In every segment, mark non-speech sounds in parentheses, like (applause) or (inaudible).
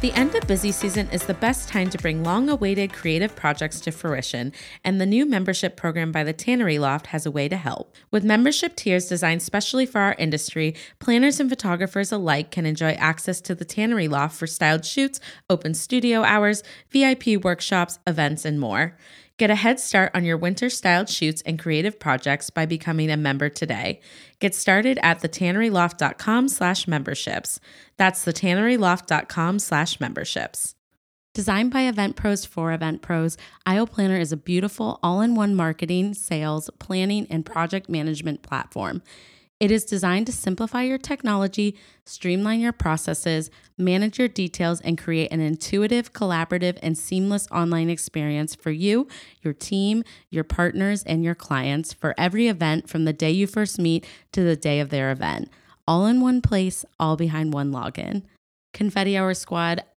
The end of busy season is the best time to bring long awaited creative projects to fruition, and the new membership program by the Tannery Loft has a way to help. With membership tiers designed specially for our industry, planners and photographers alike can enjoy access to the Tannery Loft for styled shoots, open studio hours, VIP workshops, events, and more. Get a head start on your winter styled shoots and creative projects by becoming a member today. Get started at thetanneryloft.com slash memberships. That's thetanneryloft.com slash memberships. Designed by Event Pros for Event Pros, IO Planner is a beautiful all-in-one marketing, sales, planning, and project management platform. It is designed to simplify your technology, streamline your processes, manage your details, and create an intuitive, collaborative, and seamless online experience for you, your team, your partners, and your clients for every event from the day you first meet to the day of their event. All in one place, all behind one login. Confetti Hour Squad,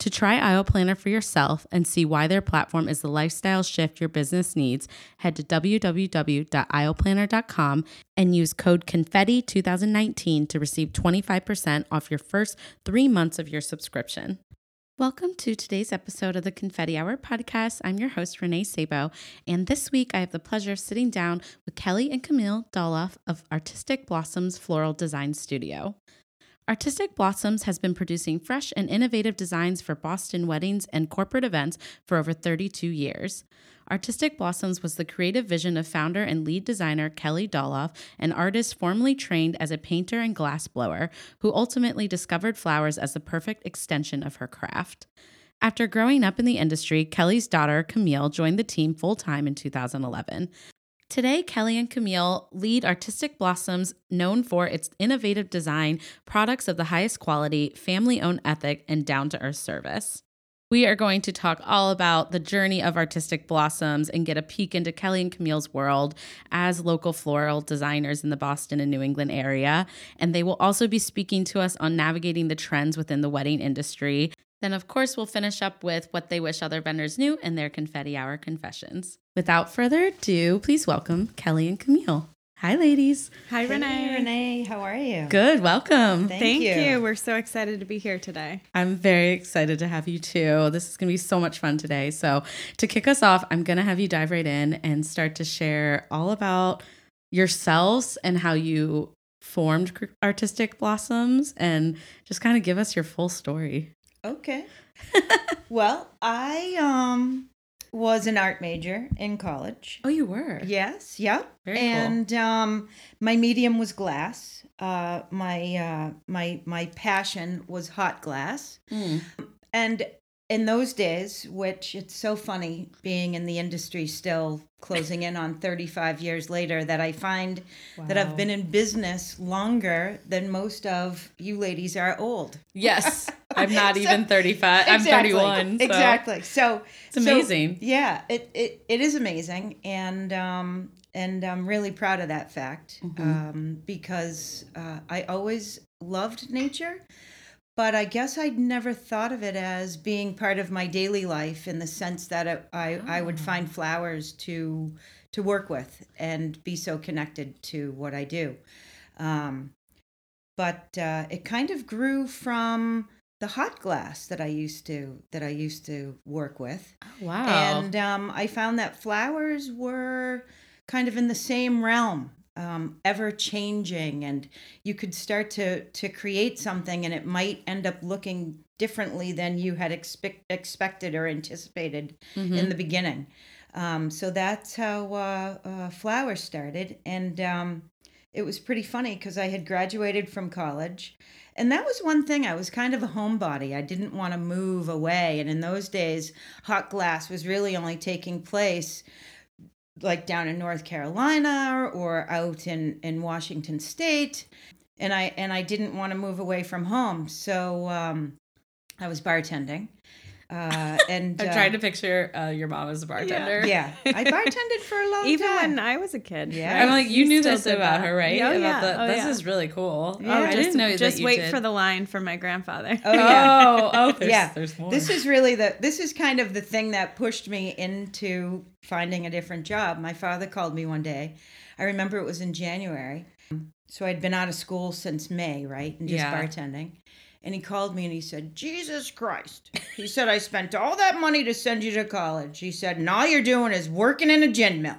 To try IO Planner for yourself and see why their platform is the lifestyle shift your business needs, head to www.ioplanner.com and use code CONFETTI2019 to receive 25% off your first three months of your subscription. Welcome to today's episode of the Confetti Hour podcast. I'm your host, Renee Sabo, and this week I have the pleasure of sitting down with Kelly and Camille Dolloff of Artistic Blossoms Floral Design Studio. Artistic Blossoms has been producing fresh and innovative designs for Boston weddings and corporate events for over 32 years. Artistic Blossoms was the creative vision of founder and lead designer Kelly Dolloff, an artist formerly trained as a painter and glassblower, who ultimately discovered flowers as the perfect extension of her craft. After growing up in the industry, Kelly's daughter, Camille, joined the team full time in 2011. Today, Kelly and Camille lead Artistic Blossoms, known for its innovative design, products of the highest quality, family owned ethic, and down to earth service. We are going to talk all about the journey of Artistic Blossoms and get a peek into Kelly and Camille's world as local floral designers in the Boston and New England area. And they will also be speaking to us on navigating the trends within the wedding industry. Then, of course, we'll finish up with what they wish other vendors knew in their confetti hour confessions. Without further ado, please welcome Kelly and Camille. Hi, ladies. Hi, Hey, Renee. Renee, how are you? Good. Welcome. Thank, Thank you. you. We're so excited to be here today. I'm very excited to have you too. This is going to be so much fun today. So, to kick us off, I'm going to have you dive right in and start to share all about yourselves and how you formed Artistic Blossoms and just kind of give us your full story. Okay. (laughs) well, I um was an art major in college. Oh, you were? Yes, yep. Very cool. and um my medium was glass. Uh my uh my my passion was hot glass. Mm. And in those days, which it's so funny being in the industry still closing in on 35 years later, that I find that I've been in business longer than most of you ladies are old. Yes. (laughs) I'm not So- even 35. I'm 31. so Exactly. So It's amazing. so, yeah, it, it it is amazing, and um and I'm really proud of that fact Mm-hmm. um because uh, I always loved nature, but I guess I'd never thought of it as being part of my daily life in the sense that it, I I would Ah. find flowers to to work with and be so connected to what I do. Um, but uh, it kind of grew from the hot glass that I used to that I used to work with, Wow. and um, I found that flowers were kind of in the same realm, um, ever changing, and you could start to to create something, and it might end up looking differently than you had expect, expected or anticipated Mm-hmm. in the beginning. Um, so that's how uh, uh, flowers started, and um, it was pretty funny because I had graduated from college. And that was one thing. I was kind of a homebody. I didn't want to move away. And in those days, hot glass was really only taking place like down in North Carolina or out in, in Washington State. and I and I didn't want to move away from home, so um, I was bartending. Uh, and (laughs) I'm uh, trying to picture uh, your mom as a bartender. Yeah, I (laughs) bartended for a long Even time. Even when I was a kid. Yeah. I'm like, you knew still this about that. her, right? Oh, About yeah. the- oh, this yeah. is really cool. Yeah. Oh, I just, didn't know Just that you wait did. for the line from my grandfather. oh (laughs) yeah. Oh, oh, there's, Yeah. there's more. This is really the this is kind of the thing that pushed me into finding a different job. My father called me one day. I remember it was in January. So I'd been out of school since May, right? And just Yeah. bartending. And he called me and he said, Jesus Christ. He (laughs) said, I spent all that money to send you to college. He said, and all you're doing is working in a gin mill.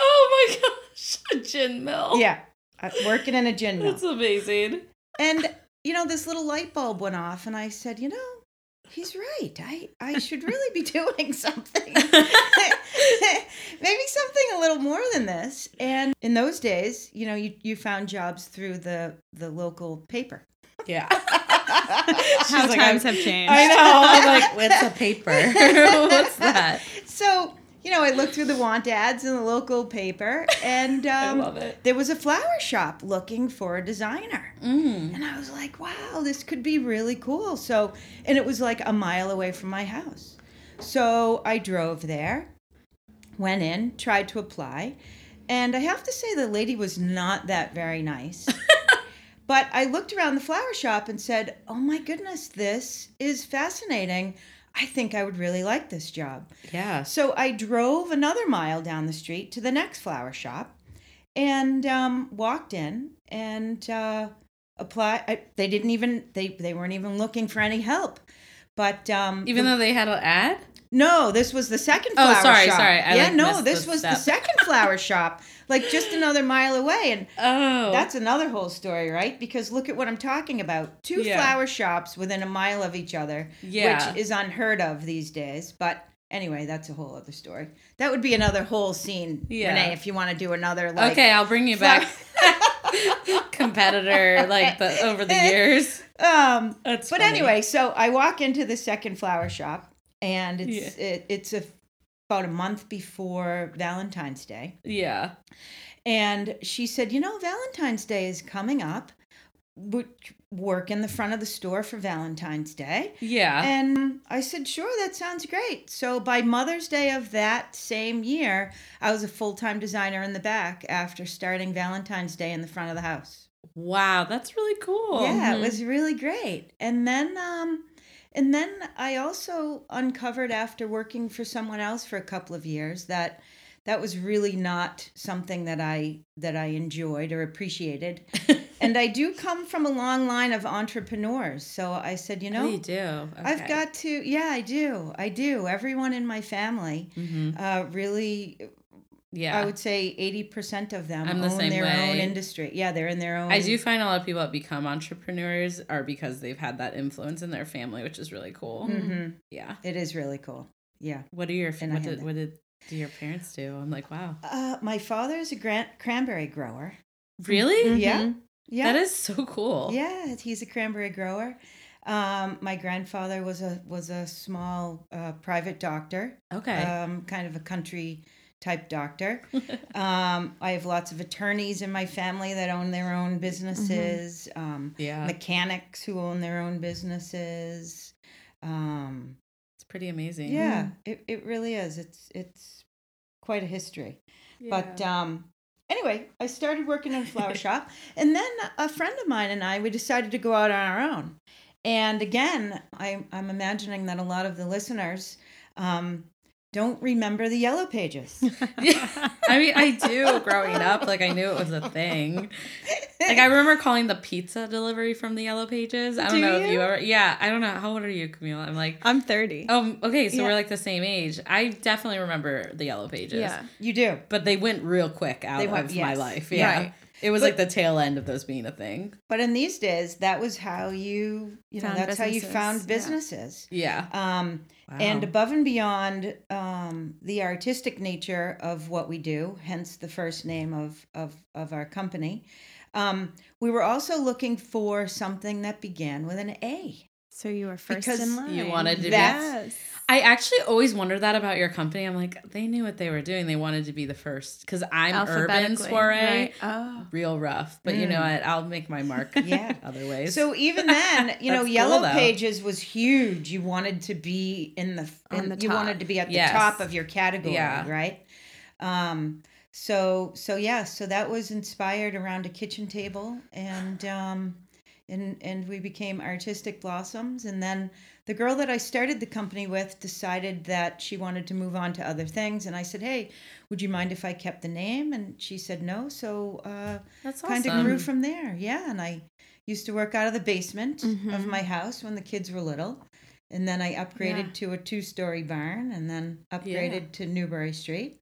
oh my gosh, (laughs) a gin mill. Yeah. uh, Working in a gin mill. That's amazing. And you know, this little light bulb went off, and I said, you know, he's right. I I should really be (laughs) doing something. Maybe something a little more than this. And in those days, you know, you, you found jobs through the the local paper. Yeah. (laughs) How like, times I'm- have changed. I know. I'm like, (laughs) what's a paper? (laughs) what's that? So, you know, I looked through the want ads in the local paper, and um, I love it. there was a flower shop looking for a designer. Mm. And I was like, wow, this could be really cool. So, and it was like a mile away from my house. So I drove there, went in, tried to apply. And I have to say, the lady was not that very nice. But I looked around the flower shop and said, oh my goodness, this is fascinating. I think I would really like this job. Yeah. So I drove another mile down the street to the next flower shop and um, walked in and uh, applied. I, they didn't even they they weren't even looking for any help. But um, Even though they had an ad? No, this was the second Oh, flower sorry, shop. sorry. I, yeah, like, no, this the was the second (laughs) flower shop, like just another mile away, and Oh. that's another whole story, right? Because look at what I'm talking about. Two Yeah. flower shops within a mile of each other, Yeah. which is unheard of these days. But anyway, that's a whole other story. That would be another whole scene, Yeah. Renee, if you want to do another like okay, I'll bring you back. (laughs) Competitor, like the over the (laughs) years. Um That's but funny. anyway, so I walk into the second flower shop and it's it, it's a about a month before Valentine's Day. Yeah. And she said, You know, Valentine's Day is coming up. Would work in the front of the store for Valentine's Day. Yeah. And I said, Sure, that sounds great. So by Mother's Day of that same year, I was a full time designer in the back after starting Valentine's Day in the front of the house. wow, that's really cool. Yeah, Mhm. it was really great. And then um and then I also uncovered after working for someone else for a couple of years that that was really not something that I that I enjoyed or appreciated. (laughs) and I do come from a long line of entrepreneurs. So I said, you know, Oh, you do. I've got to yeah, I do. I do. Everyone in my family hmm uh really Yeah. I would say 80% of them I'm the own same their own industry. Yeah, they're in their own I do find a lot of people that become entrepreneurs are because they've had that influence in their family, which is really cool. Mhm. Yeah. It is really cool. Yeah. What are your And what did what did do your parents do? I'm like, wow. Uh, my father is a gran- cranberry grower. Really? Yeah, Mhm. yeah, That is so cool. yeah. He's a cranberry grower. Um, my grandfather was a was a small uh, private doctor, Okay. um, kind of a country type doctor. (laughs) um, I have lots of attorneys in my family that own their own businesses. Um, yeah. mechanics who own their own businesses. Um, It's pretty amazing. yeah, it, it really is. It's it's quite a history. Yeah. But um, anyway, I started working in a flower (laughs) shop, and then a friend of mine and I we decided to go out on our own. And again, I, I'm imagining that a lot of the listeners um, don't remember the yellow pages. Yeah. (laughs) I mean, I do growing up. Like, I knew it was a thing. Like, I remember calling the pizza delivery from the Yellow Pages. I don't Do know if you you? ever. Yeah, I don't know. How old are you, Camille? I'm like, I'm 30. oh, okay. So Yeah. we're like the same age. I definitely remember the Yellow Pages. yeah. you do. But they went real quick out They went- of my life. Yeah. Right. It was But- like the tail end of those being a thing. But in these days, that was how you, you know, Found that's how you businesses, found yeah. businesses. Yeah. Um, Wow. And above and beyond um, the artistic nature of what we do, hence the first name of, of, of our company, um, we were also looking for something that began with an A. So you were first Because in line. you wanted to be- Yes. I actually always wondered that about your company. I'm like, they knew what they were doing. They wanted to be the first because I'm urban Alphabetically, soiree, right. Oh. real rough. But you know what? I'll make my mark. (laughs) Yeah. (laughs) other ways. So even then, (laughs) you know, That's cool, Yellow though. Pages was huge. You wanted to be in the, in- the you wanted to be at the Yes. top of your category, Yeah. right? Um, so so yeah, so that was inspired around a kitchen table, and um, and and we became Artistic Blossoms, and then the girl that I started the company with decided that she wanted to move on to other things, and I said, hey, would you mind if I kept the name? And she said no, so. Uh, that's kind of grew from there. Yeah, and I used to work out of the basement of Mhm. my house when the kids were little, and then I upgraded Yeah. to a two-story barn, and then upgraded to Newbury Street.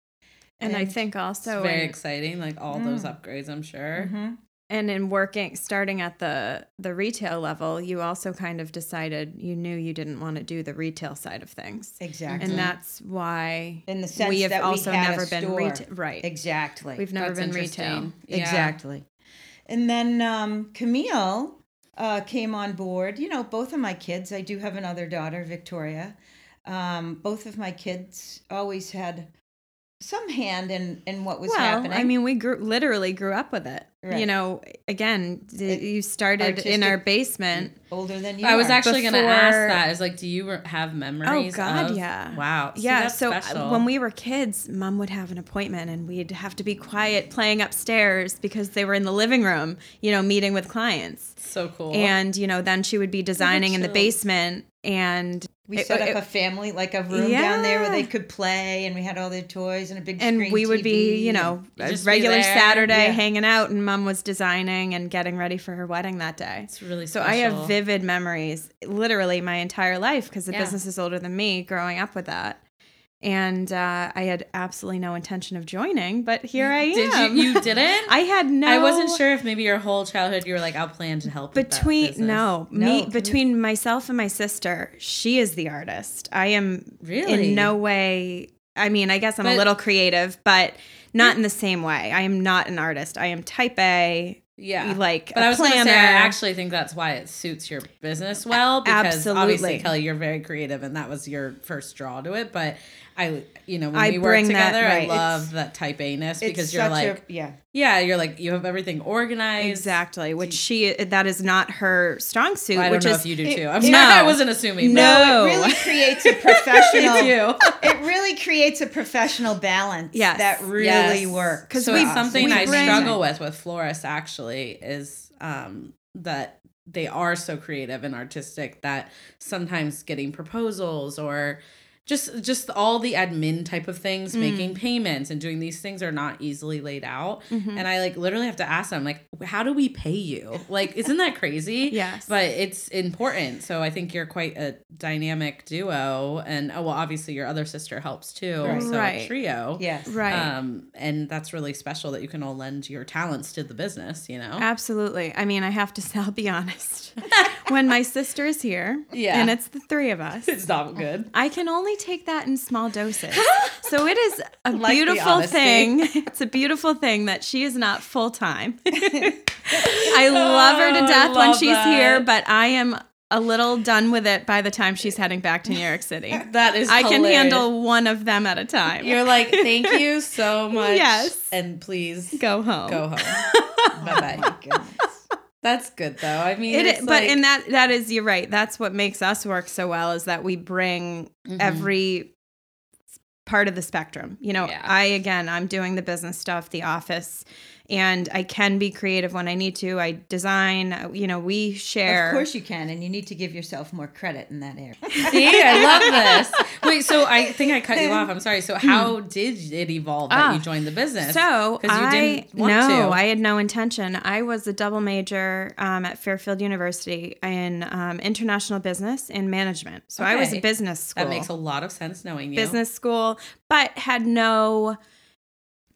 And I And- think It's also very in, exciting. Like all those upgrades, I'm sure. hmm and in working starting at the the retail level, you also kind of decided you knew you didn't want to do the retail side of things. Exactly. And that's why In the sense we have that also had a never been retail. Right. exactly. We've never That's been interesting. retail. Yeah. Exactly. And then um, Camille uh, came on board. You know, both of my kids, I do have another daughter, Victoria. Um, both of my kids always had some hand in, in what was well, happening. I mean, we grew literally grew up with it. You know, again, d- It- you started in our basement. older than you I was are. actually going to ask Before- that. Is like, do you have memories? Oh God, of- yeah. Wow. See, yeah, that's so uh, special. when we were kids, mom would have an appointment and we'd have to be quiet playing upstairs because they were in the living room, you know, meeting with clients. so cool. And, you know, then she would be designing in the basement and We it- set up it- a family, like a room down there where they could play, and we had all their toys and a big and screen we would be, you know, a regular. Saturday Yeah. hanging out, and mom was designing and getting ready for her wedding that day. it's really So special. I have vivid memories, literally my entire life, because the Yeah. business is older than me, growing up with that. And uh, I had absolutely no intention of joining, but here I am. Did you? You didn't? (laughs) I had no. I wasn't sure if maybe your whole childhood you were like, I'll plan to help. with that between no, No, me you- between myself and my sister she is the artist i am Really? in no way i mean i guess i'm But- a little creative but not in the same way i am not an artist i am type a Yeah. like But a I was planner say, I actually think that's why it suits your business well because obviously, Absolutely. Kelly, you're very creative, and that was your first draw to it. But I, you know, when I we work bring that- together, right. I love that type A ness because you're like, a, yeah. yeah, you're like you have everything organized. exactly which she that is not her strong suit Well, I don't which know is if you do it- too. I'm (laughs) it- sorry, I wasn't assuming. No. No, it really (laughs) creates a professional. (laughs) it really creates a professional balance Yes. that really Yes. works. 'Cause so we- something we I struggle with with florists actually is um, that they are so creative and artistic that sometimes getting proposals or just just all the admin type of things Mm. making payments and doing these things are not easily laid out Mm-hmm. and i like literally have to ask them like how do we pay you like isn't that crazy (laughs) Yes. but it's important so i think you're quite a dynamic duo and oh well obviously your other sister helps too Right. so Right. trio yes. right um, and that's really special that you can all lend your talents to the business, you know? Absolutely. I mean, I have to say, (laughs) I'll be honest. (laughs) when my sister is here, Yeah. and it's the three of us, It's not good. I can only take that in small doses. (laughs) so it is a Like beautiful thing. It's a beautiful thing that she is not full time. I love her Oh, to I death when she's that. here, but I am a little done with it by the time she's heading back to New York City. (laughs) That is I can handle one of them at a time. You're like, thank (laughs) you so much. Yes. And please go home. go home. bye bye. That's good though. I mean, It but like- in that that is you're right. That's what makes us work so well is that we bring Mhm. every part of the spectrum. You know, Yeah. I again, I'm doing the business stuff, the office, and I can be creative when I need to. I design, uh, you know, we share. Of course you can, and you need to give yourself more credit in that area. (laughs) See, I love this. Wait, so I think I cut you off. I'm sorry. So how did it evolve that Ah. you joined the business? So you I didn't want no, to. I had no intention. I was a double major um, at Fairfield University in um, international business and management. So I was a business school. that makes a lot of sense knowing you. business school, but had no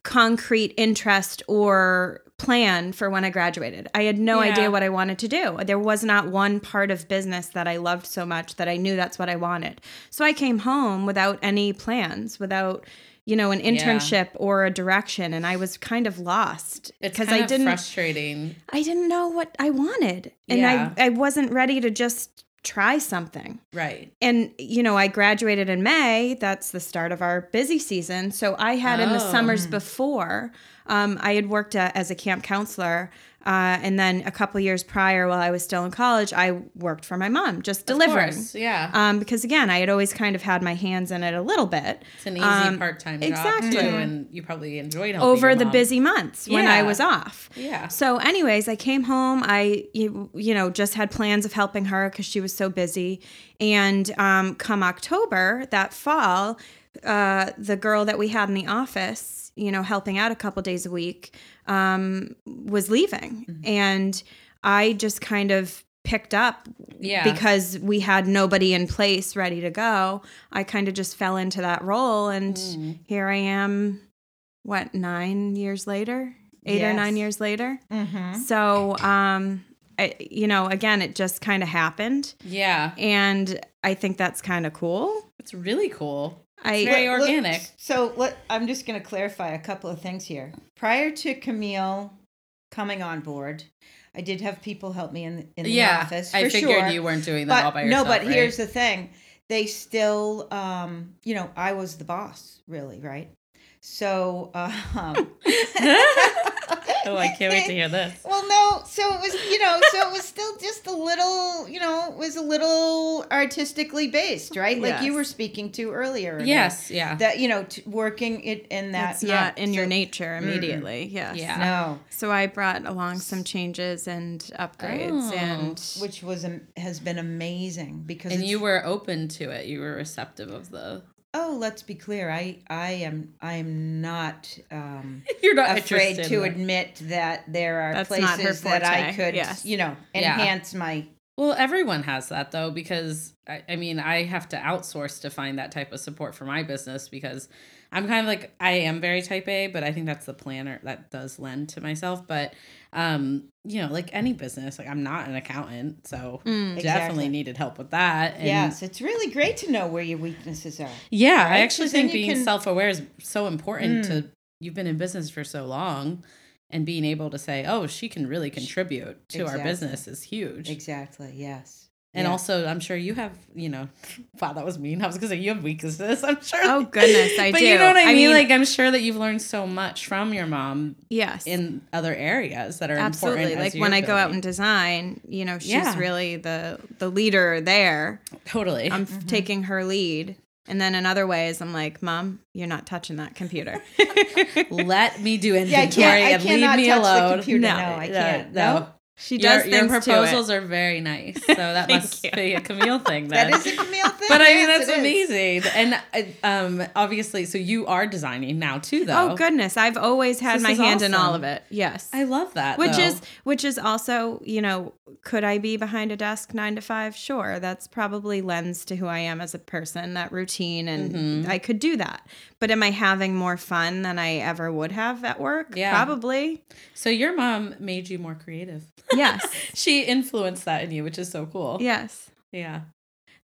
concrete interest or plan for when I graduated. I had no Yeah. idea what I wanted to do. There was not one part of business that I loved so much that I knew that's what I wanted. So I came home without any plans, without you know an internship or a direction and I was kind of lost because I didn't frustrating. I didn't know what I wanted. And Yeah. I I wasn't ready to just try something. Right. And, you know, I graduated in May. That's the start of our busy season. So I had in the Oh. summers before, um, I had worked uh, as a camp counselor. Uh, and then a couple years prior, while I was still in college, I worked for my mom, just delivering. course, yeah. Um, because again, I had always kind of had my hands in it a little bit. It's an easy Um, part-time job exactly. too, and you probably enjoyed over the busy months when I was off. Yeah. So, anyways, I came home. I, you, you know, just had plans of helping her because she was so busy. And um, come October that fall, uh, the girl that we had in the office, you know, helping out a couple days a week, um, was leaving, Mm-hmm. and I just kind of picked up Yeah. because we had nobody in place ready to go. I kind of just fell into that role, and Mm. here I am. What nine years later? Eight or nine years later. Mm-hmm. So, um, I, you know, again, it just kind of happened, Yeah. and I think that's kind of cool. It's really cool. I very Look, organic. So let, I'm just going to clarify a couple of things here. Prior to Camille coming on board, I did have people help me in, in the yeah. office. I figured sure. you weren't doing that all but by yourself. no, but right? here's the thing: they still, um, you know, I was the boss, really, right? So, um, (laughs) (laughs) (laughs) oh, I can't wait to hear this. (laughs) Well, no, so it was, you know, so it was still just a little, you know, it was a little artistically based, right? Like you were speaking to earlier. Renee. Yes. Yeah. That you know, t- working it in that. that's yeah, not in your nature mm. immediately. Yes. Yeah. No, So I brought along some changes and upgrades, Oh. and which was am- has been amazing because and you were open to it. You were receptive of the. Oh, let's be clear. I I am I am not um, (laughs) You're not afraid to that. admit that there are That's places that I could, yes. you know, Yeah. enhance my. Well, everyone has that though, because I, I mean, I have to outsource to find that type of support for my business because I'm kind of like I am very type A, but I think that's the planner that does lend to myself. But um, you know, like any business, like I'm not an accountant, so Mm. definitely Exactly. needed help with that. And yes, it's really great to know where your weaknesses are. Yeah, I Right? actually 'Cause then think being can- self aware is so important Mm. to you've been in business for so long and being able to say, Oh, she can really contribute to our business is huge. Exactly. Yes. And Yeah. also I'm sure you have, you know, (laughs) wow, that was mean. I was gonna say you have weaknesses, (laughs) I'm sure. Oh, goodness, I (laughs) but do. you know what I, I mean? mean- Like I'm sure that you've learned so much from your mom yes, in other areas that are absolutely. important. as Like when you're I go out and design, you know, she's Yeah. really the the leader there. totally. I'm Mm-hmm. taking her lead. And then in other ways, I'm like, Mom, you're not touching that computer. Let me do Yeah, I can't. I and leave cannot me touch alone. the computer. No, No, I can't. no. No, She does your, things proposals are very nice. So (laughs) that must you. be a Camille thing (laughs) then. that is a Camille thing. but I mean Yes, that's it is. amazing. And uh, um obviously so you are designing now too though. Oh goodness, I've always had This my hand in all of it. Yes. I love that. which though. is which is also, you know, could I be behind a desk 9 to 5? Sure. That's probably lends to who I am as a person, that routine and Mm-hmm. I could do that. But am I having more fun than I ever would have at work? Yeah. Probably. so your mom made you more creative. (laughs) Yes. (laughs) She influenced that in you, which is so cool. yes. Yeah.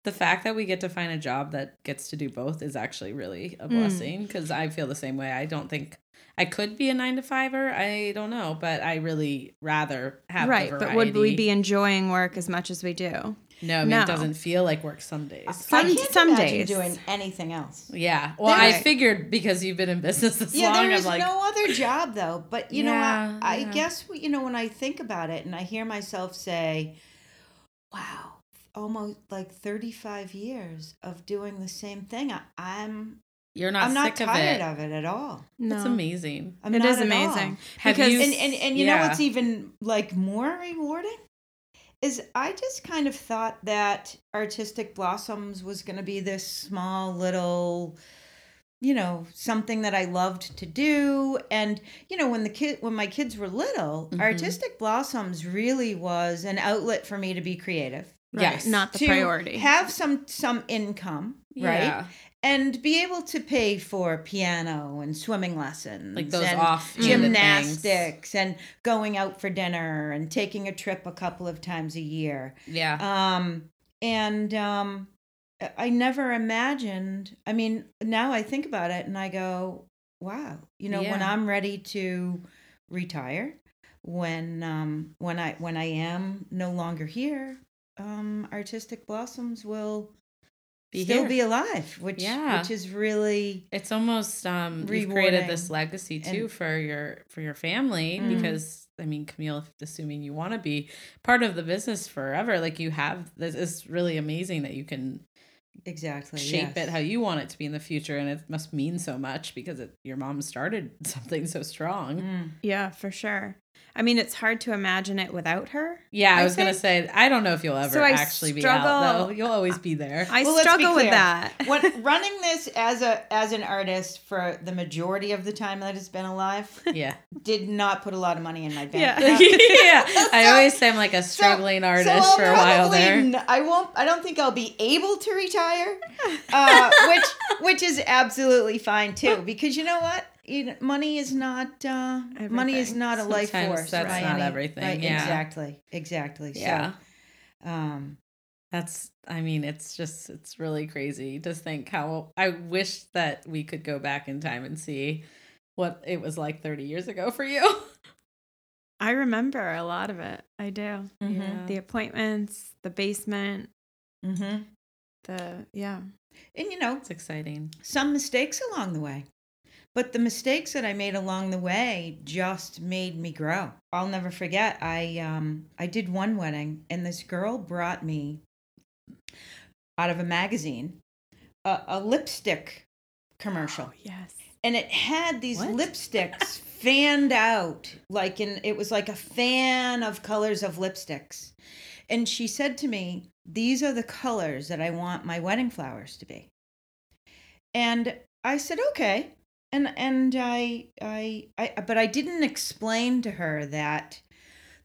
The fact that we get to find a job that gets to do both is actually really Hmm. a blessing because I feel the same way. I don't think I could be a nine to fiver. I don't know, but I really rather have Right, but would we be enjoying work as much as we do? No, I mean, No. it doesn't feel like work some days. I Some- can't some days. doing anything else. Yeah. Well, I figured because you've been in business this Yeah, long, there I'm like, no other job though. But you know, Yeah, I, I yeah. guess you know when I think about it and I hear myself say, "Wow, almost like thirty-five years of doing the same thing." I, I'm you're not I'm not sick tired of it. of it at all. No. It's amazing. I'm It not is at all. amazing. Have Because- you And and and you know what's even like more rewarding is I just kind of thought that Artistic Blossoms was going to be this small little you know something that I loved to do and you know when the kid when my kids were little Mhm. Artistic Blossoms really was an outlet for me to be creative Right, Yes. Not the to priority. have some some income right Yeah. And be able to pay for piano and swimming lessons Like those and off gymnastics and going out for dinner and taking a trip a couple of times a year. Yeah. um and um i never imagined i mean now i think about it and i go wow you know when i'm ready to retire when um when i when i am no longer here um, Artistic Blossoms will Be still here. be alive, which Yeah. which is really it's almost um you've created this legacy too And- for your for your family Mm. because I mean Camille assuming you want to be part of the business forever like you have this is really amazing that you can exactly shape yes. it how you want it to be in the future and it must mean so much because it, your mom started (laughs) something so strong. Mm. Yeah, for sure. I mean, it's hard to imagine it without her. Yeah, I, I was gonna say I don't know if you'll ever So I actually be out though. You'll always be there. I Well, struggle with that. What (laughs) running this as a as an artist for the majority of the time that it's been alive yeah. did not put a lot of money in my bank. Yeah. account. (laughs) yeah. (laughs) I always say I'm like a struggling artist I'll for a while probably there. n- I won't. I don't think I'll be able to retire, uh, which which is absolutely fine too. Because you know what, you know, money is not uh, money is not a life force. that's by not everything, right, yeah. exactly, exactly. Yeah. So, um, That's I mean, it's just it's really crazy to think how I wish that we could go back in time and see what it was like 30 years ago for you. (laughs) I remember a lot of it. I do. Yeah. The appointments, the basement, mhm. the yeah. and you know, It's exciting. some mistakes along the way. But the mistakes that I made along the way just made me grow. I'll never forget. I um I did one wedding and this girl brought me out of a magazine a, a lipstick commercial. Yes. And it had these What? lipsticks (laughs) fanned out like in it was like a fan of colors of lipsticks. And she said to me, "These are the colors that I want my wedding flowers to be." And I said, "Okay." And and I I I but I didn't explain to her that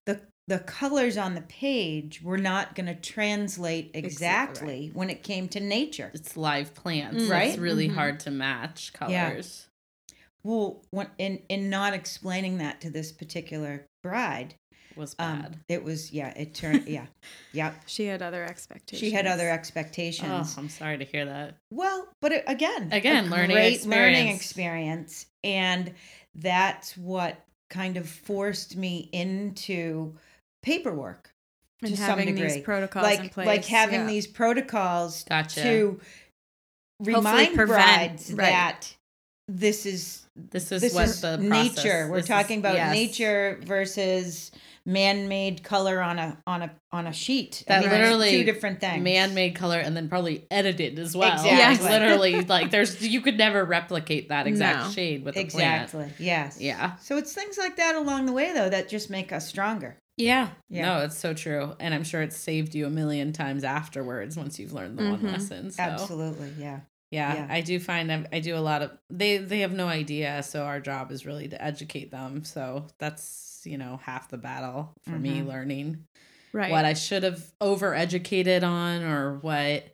the the colors on the page were not going to translate exactly when it came to nature. It's live plants. Mm. Right? It's really Mhm. hard to match colors. Yeah. Well, when, in in not explaining that to this particular bride, Was bad. um, it was yeah, it (laughs) turned yeah, yeah. She had other expectations. She had other expectations. oh, I'm sorry to hear that. Well, but it, again, Again, a learning great learning experience. experience, and that's what kind of forced me into paperwork and to some having these degree. protocols in like place. like having yeah. these protocols Gotcha. to remind prevent- brides right. that this is This is this what is the nature. process- We're this is- talking about yes. nature versus man-made color on a on a on a sheet. That it's literally two different things. man-made color and then probably edited as well. Exactly. Like, literally, (laughs) like there's you could never replicate that exact No. shade with a plant. Exactly. Yes. Yeah. So it's things like that along the way, though, that just make us stronger. Yeah. Yeah. No, it's so true. And I'm sure it's saved you a million times afterwards once you've learned the one Mhm. lesson. So Absolutely. Yeah. yeah, Yeah. I do find I, I do a lot of they they have no idea. So our job is really to educate them. So that's you know half the battle for me Mhm. learning right. what I should have over educated on or what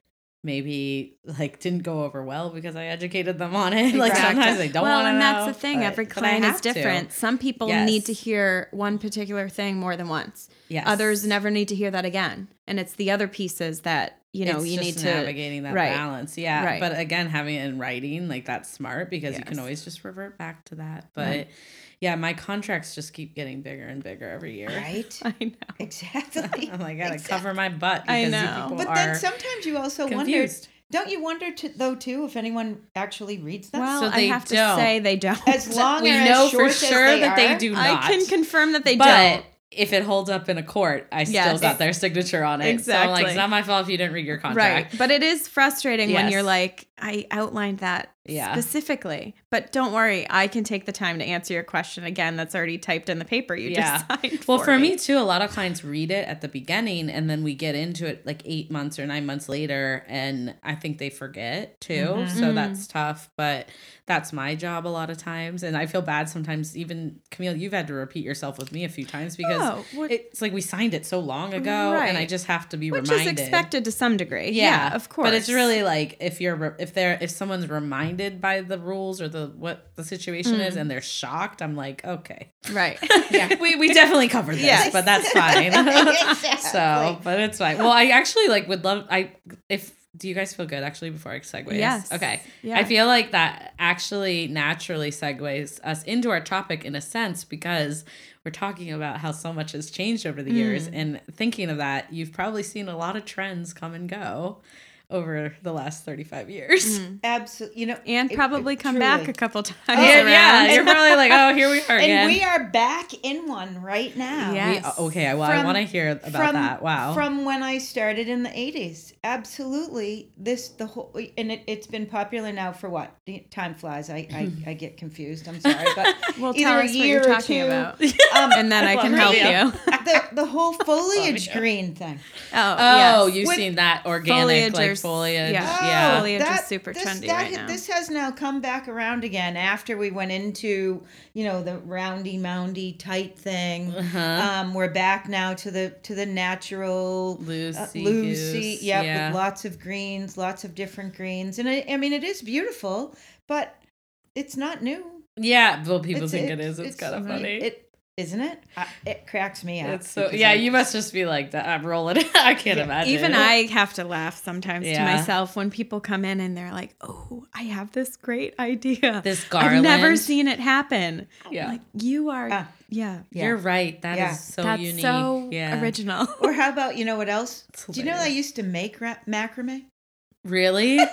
maybe like didn't go over well because I educated them on it. (laughs) like sometimes they don't well, want to and know. that's the thing. but- Every client is have to. different. Some people Yes. need to hear one particular thing more than once. Yes. Others never need to hear that again. And it's the other pieces that you know It's you need to navigating that right. balance. Yeah. Right. But again, having it in writing, like that's smart because you can always just revert back to that. But Right. yeah, my contracts just keep getting bigger and bigger every year. Right. (laughs) I know. Exactly. I'm (laughs) (laughs) like, I gotta Exact- cover my butt because I know. people But are then sometimes you also wonder. Don't you wonder to, though too if anyone actually reads them? Well, So I they have to don't. say they don't. as long as we or know as for sure they that they do not. I can confirm that they but don't. If it holds up in a court, I still got their signature on it. So I'm like, Exactly. it's not my fault if you didn't read your contract. Right. But it is frustrating when you're like, I outlined that Yeah. specifically. But don't worry, I can take the time to answer your question again that's already typed in the paper you Yeah. just signed. (laughs) Well, for me. me too, a lot of clients read it at the beginning and then we get into it like eight months or nine months later. And I think they forget too. Mhm. So Mhm. that's tough. But that's my job a lot of times. And I feel bad sometimes, even Camille, you've had to repeat yourself with me a few times because Oh, what- it's like we signed it so long ago and I just have to be Which reminded. is expected to some degree. Yeah, of course. But it's really like if you're re- if they're if someone's reminded by the rules or the what the situation is and they're shocked, I'm like, okay. right. (laughs) Yeah. we we definitely covered this, Yes. but that's (laughs) fine. (laughs) Exactly. so, but it's fine. Well, I actually like would love I if do you guys feel good actually before I segue? Yes. Okay. Yeah. I feel like that actually naturally segues us into our topic in a sense because we're talking about how so much has changed over the Mm. years. And thinking of that, you've probably seen a lot of trends come and go over the last 35 years. Absolutely. You know, and it- probably it come back a couple times Yeah, yeah, you're probably like, oh, here we are again. And we are back in one right now. Yeah. We- Yes. okay, well, I want to hear about from, that. Wow. From when I started in the 80s. Absolutely. This, the whole, and it, it's been popular now for what? Time flies. I, I, (laughs) I get confused. I'm sorry. But (laughs) Well, either tell a us what year you're or talking two, about. (laughs) Um, and then I can help you. the, the whole foliage green thing. Oh, oh, yes. you've When- seen that organic Foliage like or- foliage. yeah. Yeah. Foliage is super trendy right now. This has now come back around again after we went into, you know, the roundy moundy tight thing. Uh-huh. Um, we're back now to the to the natural Lucy uh, Lucy, yep, yeah. with lots of greens, lots of different greens, and I, I mean it is beautiful, but it's not new. Yeah, well, people It's- think it is. It's, kind of funny. It isn't it? I, it cracks me up. it's so yeah. I- You must just be like that. I'm rolling. (laughs) I can't imagine. Even I have to laugh sometimes Yeah. to myself when people come in and they're like, "Oh, I have this great idea. This I've never seen it happen." Yeah. like you are. Ah. yeah, Yeah. You're right. That is Yeah. so that's unique. so yeah. original. (laughs) Or how about you know what else? Do you know I used to make ra- macrame? Really? (laughs) yeah,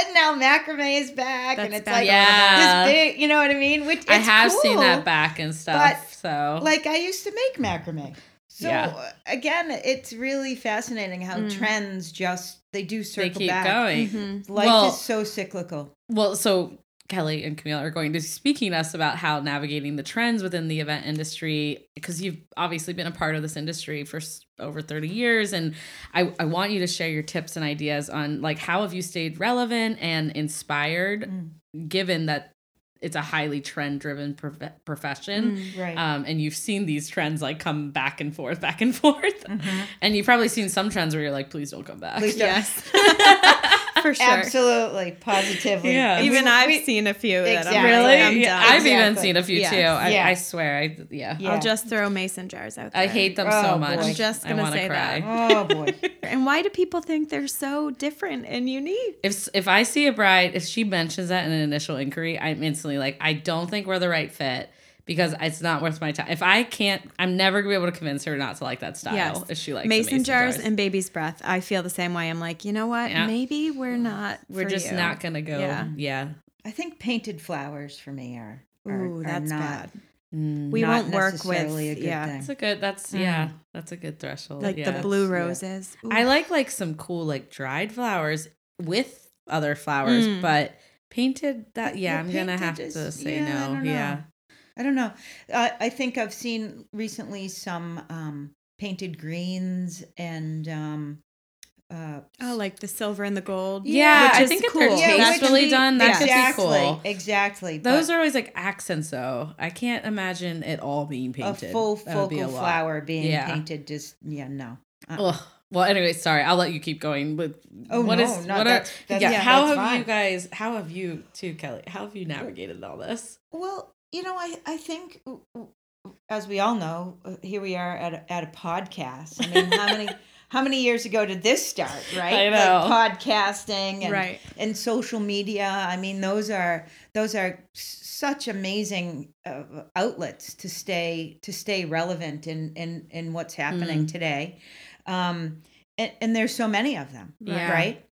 and now macrame is back, and it's back. like Yeah. this big. You know what I mean? Which I have seen that back and stuff. but, so Like I used to make macrame. So Yeah. again, it's really fascinating how Mm. trends just they do circle they circle keep back. going. Mhm. Life Well- is so cyclical. Well, so Kelly and Camille are going to be speaking to us about how navigating the trends within the event industry, because you've obviously been a part of this industry for over 30 years. And I, I want you to share your tips and ideas on like how have you stayed relevant and inspired, given that it's a highly trend driven prof- profession. Right. Um, and you've seen these trends like come back and forth, back and forth. And you've probably seen some trends where you're like, please don't come back. Please don't. Yes, (laughs) (laughs) for sure. Absolutely, positively. Yeah. Even we- I've we- seen a few that I'm Exactly. like, Really? I'm Yeah, done. I've even seen a few Yes. too. I, Yeah. I swear. I, yeah. Yeah. I'll just throw mason jars out there. I hate them Oh, so boy. much. I'm just gonna wanna say cry. that. Oh boy. (laughs) And why do people think they're so different and unique? If if I see a bride, if she mentions that in an initial inquiry, I'm instantly like, I don't think we're the right fit because it's not worth my time. If I can't, I'm never gonna be able to convince her not to like that style. Yes. If she likes the mason, jars, and baby's breath. I feel the same way. I'm like, you know what? Yeah. Maybe we're not. we're for just you. not gonna go. Yeah. Yeah. I think painted flowers for me are. are Ooh, are that's not, bad. Mm. We not won't work with. a good Yeah, thing. That's a good. That's yeah. That's a good threshold. like yeah. the blue roses. Ooh. I like like some cool like dried flowers with other flowers, Mm. but painted that yeah, Yeah, I'm gonna have painted to say yeah, I no. don't know. Yeah. I don't know. Uh, I think I've seen recently some um, painted greens and um, uh, Oh, like the silver and the gold. Yeah, which I is think cool. they're Yeah, which tastefully be- done, that could be exactly, cool. exactly. Those are always like accents, though. I can't imagine it all being painted. a full would be focal a flower being Yeah. painted. Just yeah, no. Uh, Ugh. Well, anyway, sorry. I'll let you keep going. But Oh, what no, is no, what that's- are that's- yeah? yeah, How that's have you guys? How have you too, Kelly? How have you navigated all this? Well, you know, I I think as we all know, uh, here we are at a, at a podcast. I mean, how many (laughs) how many years ago did this start? Right, I know. like podcasting and Right. and social media. I mean, those are those are such amazing uh, outlets to stay to stay relevant in in in what's happening today. Um, and, and there's so many of them, Yeah. right?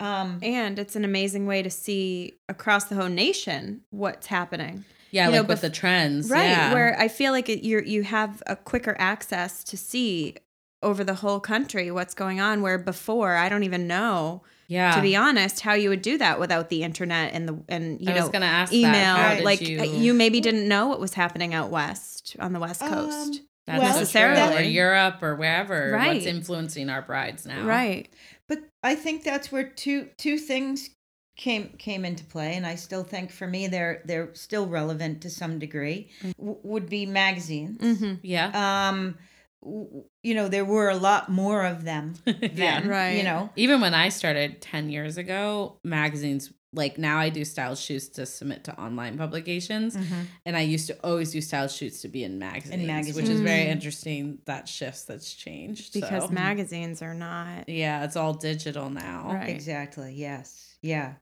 Um, And it's an amazing way to see across the whole nation what's happening. Yeah, You know, like with bef- the trends, Right. Yeah. Where I feel like you're you have a quicker access to see over the whole country what's going on. Where before I don't even know, yeah. to be honest, how you would do that without the internet and the and you I know was gonna ask that. email. How did Like you, you maybe didn't know what was happening out west on the west coast. Um, that's well, so true. necessarily. or Europe or wherever. Right. What's influencing our brides now? right. But I think that's where two two things came came into play, and I still think for me they're they're still relevant to some degree. W- would be magazines. hmm Yeah. Um, w- you know, there were a lot more of them (laughs) yeah. then. Right. You know, Even when I started 10 years ago, magazines like now I do style shoots to submit to online publications, and I used to always do style shoots to be in magazines, which is very interesting. That shifts, that's changed because so. magazines are not yeah, it's all digital now. Right. Exactly. Yes. Yeah.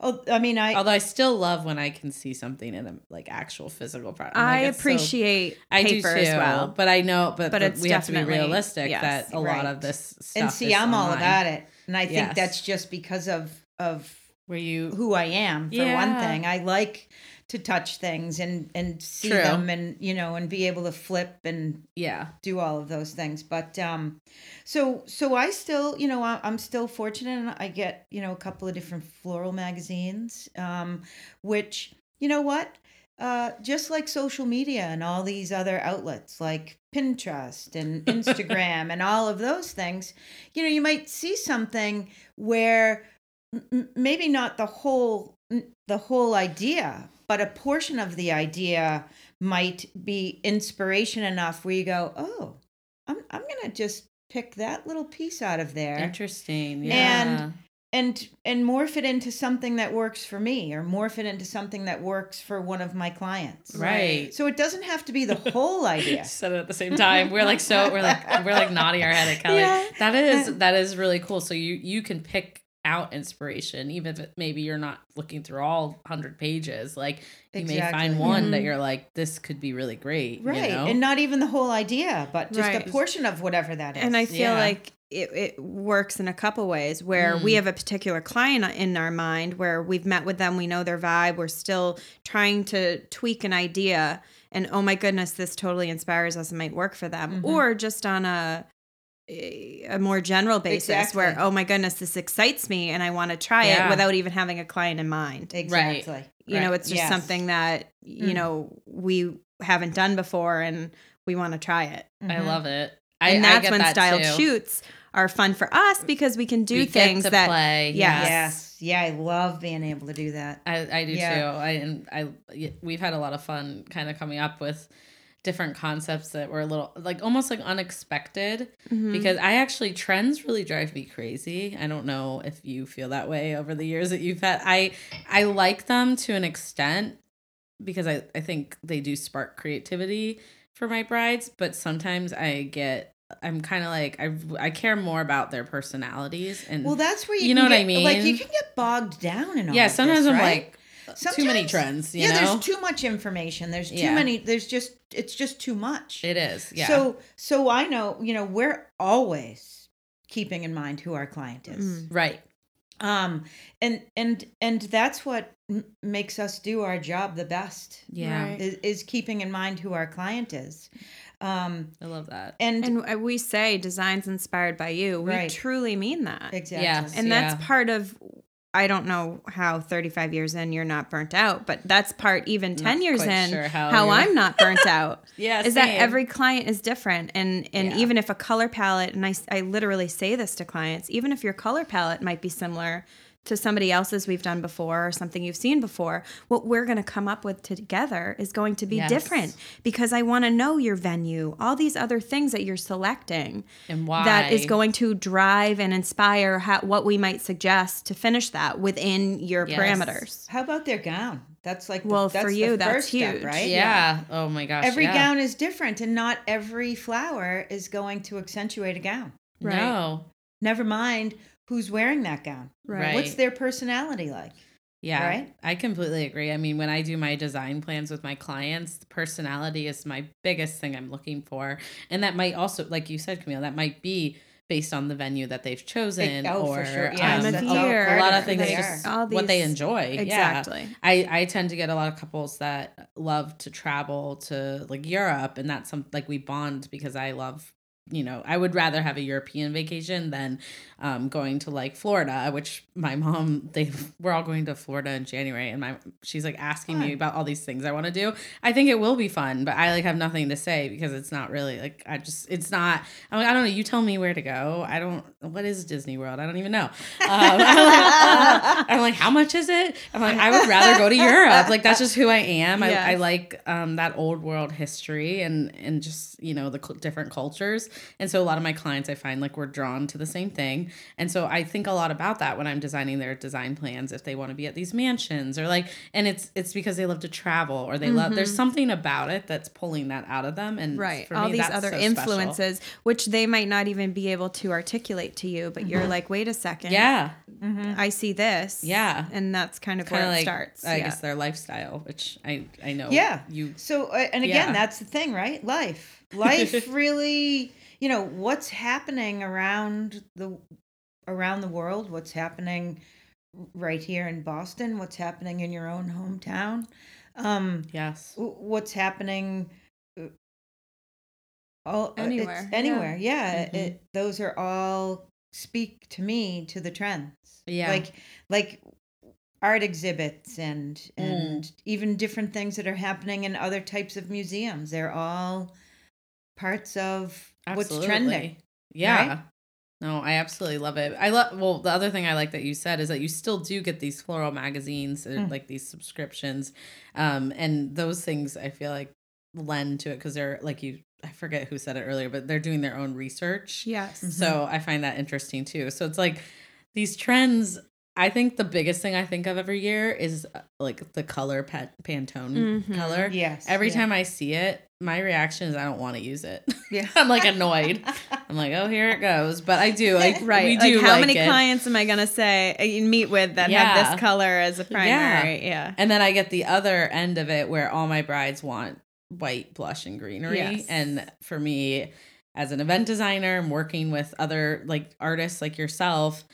Oh, I mean, I Although I still love when I can see something in a like actual physical product. I'm I like, it's so- appreciate I do paper too, as well. but I know, but, But we have to be realistic yes, that a lot of this stuff and see, is I'm all about it, and I think Yes. that's just because of of Where you who I am for one thing. I like to touch things and and see True. them and you know and be able to flip and yeah do all of those things. But um, so so I still you know I- I'm still fortunate and I get you know a couple of different floral magazines, um, which you know what. Uh, just like social media and all these other outlets like Pinterest and (laughs) Instagram and all of those things, you know, you might see something where maybe not the whole the whole idea, but a portion of the idea might be inspiration enough where you go, "Oh, I'm I'm going to just pick that little piece out of there." interesting yeah And- and and morph it into something that works for me or morph it into something that works for one of my clients. right. So it doesn't have to be the whole (laughs) idea. Said it at the same time. We're like so we're like we're like nodding our head at Kelly. (laughs) Yeah. That is that is really cool. So you you can pick out inspiration, even if it, maybe you're not looking through all hundred pages. Like you may find one that Mhm. you're like, this could be really great. you Right. know? And not even the whole idea, but just Right. a portion of whatever that is. and I feel Yeah. like it, it works in a couple ways where we Mm. have a particular client in our mind where we've met with them, we know their vibe, we're still trying to tweak an idea, and oh my goodness, this totally inspires us and might work for them, Mhm. or just on a a more general basis Exactly. where oh my goodness this excites me and i want to try Yeah. it without even having a client in mind exactly. you know it's just Yes. something that you Mm. know we haven't done before and we want to try it I Mhm. love it. I, and I that's get when that styled too. shoots are fun for us because we can do We get things to that play. yes. Yes. Yeah, I love being able to do that. I, I do Yeah. too. I and I y- we've had a lot of fun kind of coming up with different concepts that were a little like almost like unexpected Mhm. because I actually trends really drive me crazy. I don't know if you feel that way over the years that you've had. I I like them to an extent because I I think they do spark creativity for my brides, but sometimes I get I'm kind of like I I care more about their personalities and Well, that's where you, You know what I mean Like you can get bogged down in all yeah, sometimes this, I'm right? like too many trends, you yeah, know. there's too much information. There's too Yeah. many. There's just it's just too much. It is, yeah. So so I know you know we're always keeping in mind who our client is. Mm. right, Um and and and that's what m- makes us do our job the best. yeah, Right. Is, is keeping in mind who our client is. Um I love that. and, and uh, we say designs inspired by you we Right. truly mean that exactly. Yes. and that's Yeah. part of i don't know how 35 years in you're not burnt out but that's part even 10 Not years in sure how how, i'm not burnt (laughs) out yeah, is that every client is different and and Yeah. even if a color palette and I, I literally say this to clients even if your color palette might be similar to somebody else's we've done before or something you've seen before what we're going to come up with together is going to be Yes. different because i want to know your venue all these other things that you're selecting and why that is going to drive and inspire how, what we might suggest to finish that within your Yes. parameters How about their gown? That's like the- Well, for that's the you, that's first step, huge. right? Yeah. Oh my gosh. Every yeah. gown is different, and not every flower is going to accentuate a gown. Right. No. Never mind who's wearing that gown. Right. What's their personality like? Yeah. Right? I completely agree. I mean, when I do my design plans with my clients, personality is my biggest thing I'm looking for. And that might also, like you said, Camille, that might be based on the venue that they've chosen oh, or for sure. um, Time of all year. a lot of of things they is are. just All what they enjoy. exactly Yeah. I, I tend to get a lot of couples that love to travel to like Europe and that's some like we bond because I love you know, I would rather have a European vacation than um, going to like Florida, which my mom they we're all going to Florida in January, and my she's like asking me about all these things I want to do. I think it will be fun, but I like have nothing to say because it's not really like I just it's not. I'm like I don't know. You tell me where to go. I don't. What is Disney World? I don't even know. Um, (laughs) I'm, like, uh, I'm like, how much is it? I'm like, I would rather go to Europe. Like that's just who I am. I, I like um, that old world history and and just you know the cul- different cultures. And so a lot of my clients I find like we're drawn to the same thing. And so I think a lot about that when I'm designing their design plans if they want to be at these mansions or like and it's it's because they love to travel or they love there's mm-hmm. something about it that's pulling that out of them and right for all me, these that's other so special. influences which they might not even be able to articulate to you but you're mm-hmm. like wait a second Yeah. Mm-hmm. i see this Yeah. and that's kind of Kind where of it starts I yeah. guess their lifestyle, which I I know Yeah. you So, uh, and again, Yeah. that's the thing, right? Life. Life (laughs) really, you know, what's happening around the around the world, what's happening right here in Boston, what's happening in your own hometown, um, yes. what's happening uh, all uh, it's Anywhere, yeah. anywhere. Yeah, Mhm. it, those are all speak to me to the trends. Yeah. like like art exhibits and Mm. and even different things that are happening in other types of museums. They're all parts of what's Absolutely. trending. Yeah. right? No, I absolutely love it. I love well, the other thing I like that you said is that you still do get these floral magazines and Mm. like these subscriptions. Um and those things I feel like lend to it because they're like you I forget who said it earlier, but they're doing their own research. yes So I find that interesting too. So it's like these trends. I think the biggest thing I think of every year is uh, like the color pet Pantone Mhm. color. Yes. Every yeah. time I see it, my reaction is I don't want to use it. Yeah. (laughs) I'm like annoyed. I'm like, oh, here it goes. But I do like (laughs) right We do like how like many it. clients am i going to say uh, meet with that Yeah. have this color as a primary yeah, And then I get the other end of it where all my brides want white blush and greenery. Yes. And for me, as an event designer, I'm working with other like artists like yourself.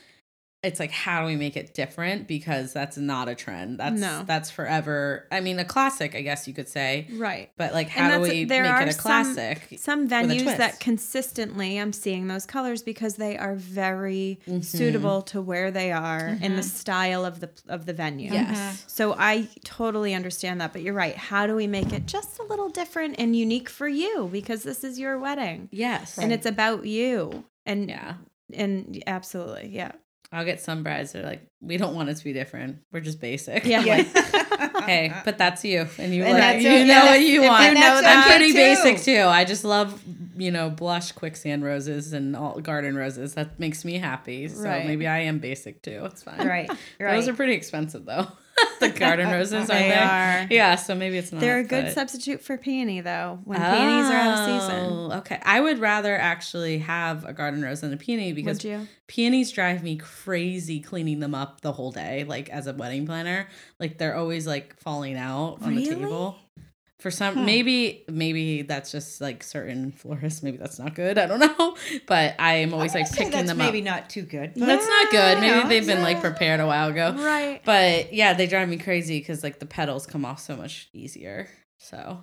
It's like how do we make it different because that's not a trend. That's No. that's forever. I mean, a classic, I guess you could say. right But like, how do we there make are it a some- classic? some a venues that consistently I'm seeing those colors because they are very Mhm. suitable to where they are in the Mhm. style of the of the venue. Yes. So I totally understand that, but you're right. How do we make it just a little different and unique for you because this is your wedding Yes. and it's about you. And yeah. and absolutely, yeah. I'll get some brides that are like, we don't want it to be different. We're just basic. Yeah. Like, (laughs) hey, but that's you, and you And like, you okay. know what you want. you know I'm pretty basic too. I just love, you know, blush quicksand roses and all garden roses. That makes me happy. So Right. maybe I am basic too. It's fine. right. (laughs) Right. Those are pretty expensive though. (laughs) the garden roses, aren't They they? are. Yeah. So maybe it's not. They're a good but- substitute for peony though, when peonies are out of season. Oh, Okay. I would rather actually have a garden rose than a peony because peonies drive me crazy cleaning them up the whole day like as a wedding planner like they're always like falling out on the table for some Huh. maybe maybe that's just like certain florists maybe that's not good i don't (laughs) know but i am always I like picking that's them maybe up not too good. that's not good maybe Yeah, they've been like prepared a while ago Right. but yeah they drive me crazy because like the petals come off so much easier so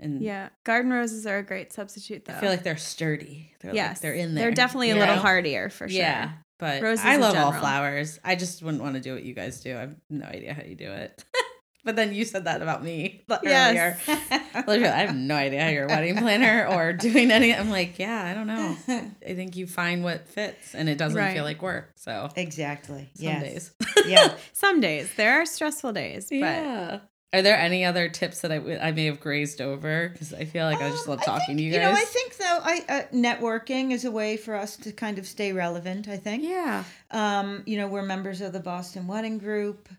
and Yeah. Garden roses are a great substitute though. i feel like they're sturdy they're yes. like they're in there They're definitely a little know? hardier for sure. Yeah, but Roses I love all flowers. I just wouldn't want to do what you guys do. I have no idea how you do it. (laughs) but then you said that about me earlier. (laughs) Literally, I have no idea how you're a wedding planner or (laughs) doing any. I'm like, yeah, I don't know. I think you find what fits, and it doesn't Right. feel like work. So exactly. some yes. days. Yeah. (laughs) Some days there are stressful days, but yeah. Are there any other tips that I, I may have grazed over? Because I feel like I just Um, love talking think, to you guys. You know, I think though, I uh, networking is a way for us to kind of stay relevant. I think. yeah. Um, you know, we're members of the Boston Wedding Group.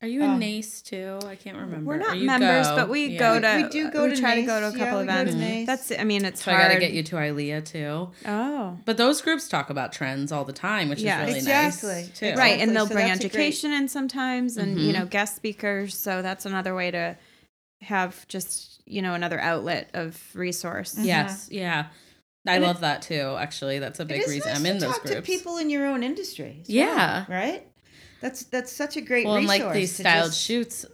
Are you in Um, NACE too? I can't remember. we're not members, go? but we Yeah. go We- to we do go we to try to go to a couple Yeah, we go to events. NACE. That's I mean it's So hard. I gotta get you to ILEA too. Oh. But those groups talk about trends all the time, which Yeah. is really Exactly. nice. Too. Exactly. Right, and they'll so bring that's a great- education in sometimes and you Mhm. know guest speakers, so that's another way to have just, you know, another outlet of resource. Yes. Yeah. I And it- love that too. Actually, that's a big it is reason nice I'm to in those talk groups. to people in your own industry. Yeah. well, right. That's that's such a great well, and resource. like these styled just- shoots,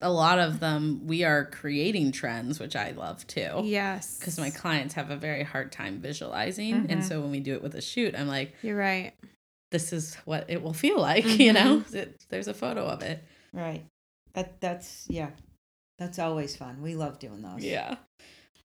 a lot of them we are creating trends, which I love too. Yes. Because my clients have a very hard time visualizing, and Mhm. so when we do it with a shoot, I'm like, You're right. "This is what it will feel (laughs) like," you know. Mm-hmm. It, there's a photo of it. Right. That that's yeah. That's always fun. We love doing those. Yeah.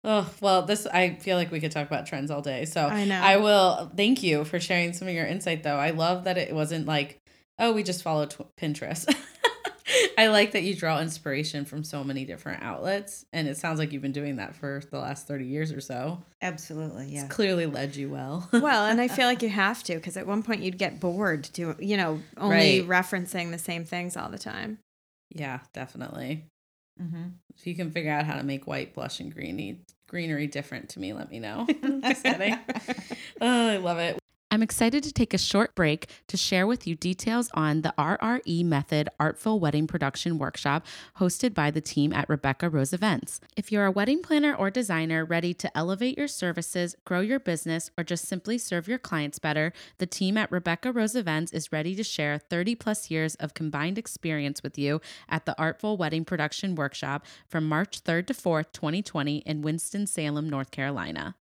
Oh well, this I feel like we could talk about trends all day. So I know. I will thank you for sharing some of your insight. Though I love that it wasn't like, oh, we just follow tw- Pinterest. (laughs) I like that you draw inspiration from so many different outlets, and it sounds like you've been doing that for the last thirty years or so. Absolutely, yeah. It's clearly led you well. (laughs) well, and I feel like you have to because at one point you'd get bored to, you know, only Right. referencing the same things all the time. yeah, definitely. hmm If you can figure out how to make white blush and greeny greenery different to me, let me know. (laughs) Just kidding. oh, I love it. I'm excited to take a short break to share with you details on the RRE Method Artful Wedding Production Workshop hosted by the team at Rebecca Rose Events. If you're a wedding planner or designer ready to elevate your services, grow your business, or just simply serve your clients better, the team at Rebecca Rose Events is ready to share 30 plus years of combined experience with you at the Artful Wedding Production Workshop from March 3rd to 4th, 2020 in Winston-Salem, North Carolina.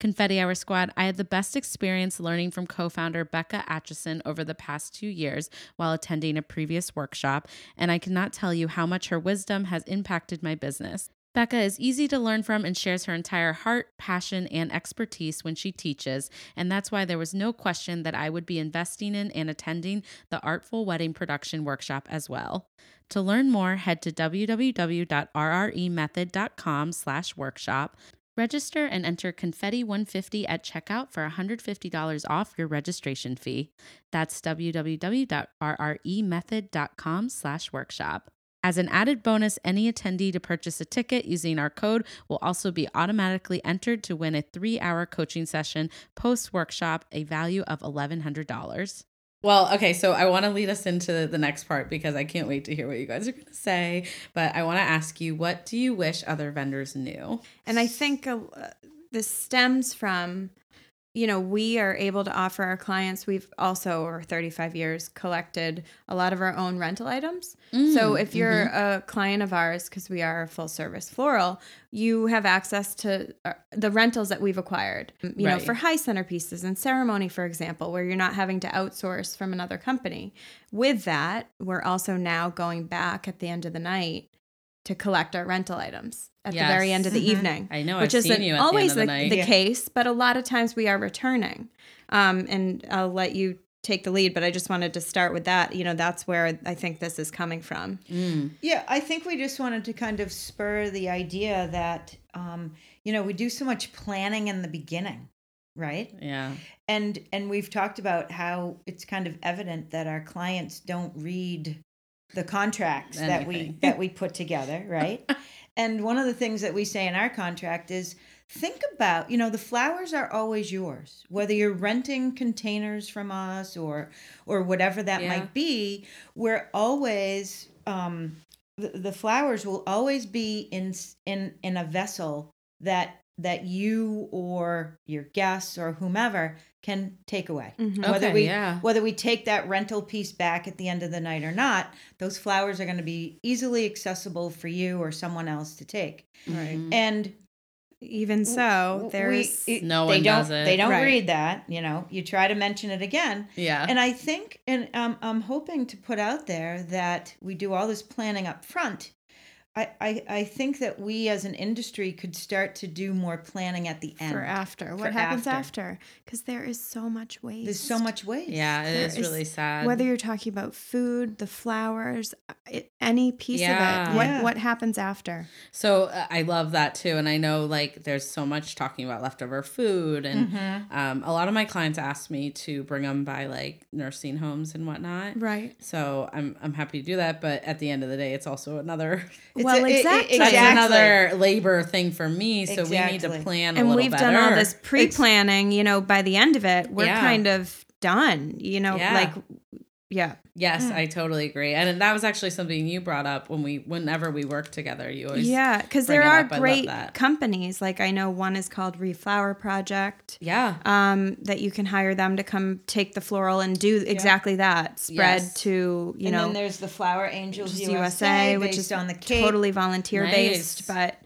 Confetti Hour Squad, I had the best experience learning from co founder Becca Atchison over the past two years while attending a previous workshop, and I cannot tell you how much her wisdom has impacted my business. Becca is easy to learn from and shares her entire heart, passion, and expertise when she teaches, and that's why there was no question that I would be investing in and attending the Artful Wedding Production Workshop as well. To learn more, head to www.rremethod.com slash workshop. Register and enter Confetti 150 at checkout for $150 off your registration fee. That's www.rremethod.com slash workshop. As an added bonus, any attendee to purchase a ticket using our code will also be automatically entered to win a three hour coaching session post workshop, a value of $1,100. Well, okay, so I want to lead us into the next part because I can't wait to hear what you guys are going to say. But I want to ask you, what do you wish other vendors knew? And I think uh, this stems from, you know, we are able to offer our clients, we've also, over 35 years, collected a lot of our own rental items. so Mm, if you're mm-hmm. a client of ours, because we are a full service floral, you have access to uh, the rentals that we've acquired, you know, for high centerpieces and ceremony, for example, where you're not having to outsource from another company. With that, we're also now going back at the end of the night to collect our rental items at the very end of the Mhm. evening I know, which I've isn't seen you at always the the, end of the the. Yeah. case, but a lot of times we are returning. Um, and I'll let you take the lead, but I just wanted to start with that. You know, that's where I think this is coming from. Mm. Yeah, I think we just wanted to kind of spur the idea that, um, you know, we do so much planning in the beginning, right? Yeah. And and we've talked about how it's kind of evident that our clients don't read the contracts that we that we put together, (laughs) right? and one of the things that we say in our contract is think about, you know, the flowers are always yours. Whether you're renting containers from us or or whatever that Yeah. might be, we're always um the, the flowers will always be in in in a vessel that that you or your guests or whomever can take away. Mhm. Whether Okay, we yeah. whether we take that rental piece back at the end of the night or not, those flowers are going to be easily accessible for you or someone else to take. Right. Mhm. And Even so, we- there's it- No they one don't does it. they don't Right. read that, you know. You try to mention it again, Yeah. and I think, and um, I'm hoping to put out there that we do all this planning up front. I, I, I think that we as an industry could start to do more planning at the end. for after. What For happens after. after? Because there is so much waste. There's so much waste. yeah, it There is is- really sad. Whether you're talking about food, the flowers, uh, it, any piece Yeah. of it, what Yeah. what happens after? So uh, I love that too, and I know like there's so much talking about leftover food, and Mhm. um, a lot of my clients ask me to bring them by like nursing homes and whatnot. Right. So I'm I'm happy to do that, but at the end of the day, it's also another (laughs) It's well, a- it- it- exactly. that's another labor thing for me. So we need to plan a and little we've better. done all this pre-planning you know by the end of it we're Yeah. kind of done you know Yeah. like yeah Yes, Mm. I totally agree, and that was actually something you brought up when we whenever we work together. You always yeah because there are up. I love great companies like i know one is called reflower project yeah um, that you can hire them to come take the floral and do exactly that spread Yes. to you and know And then there's the Flower Angels USA, USA, which is on the Cape. totally volunteer based. But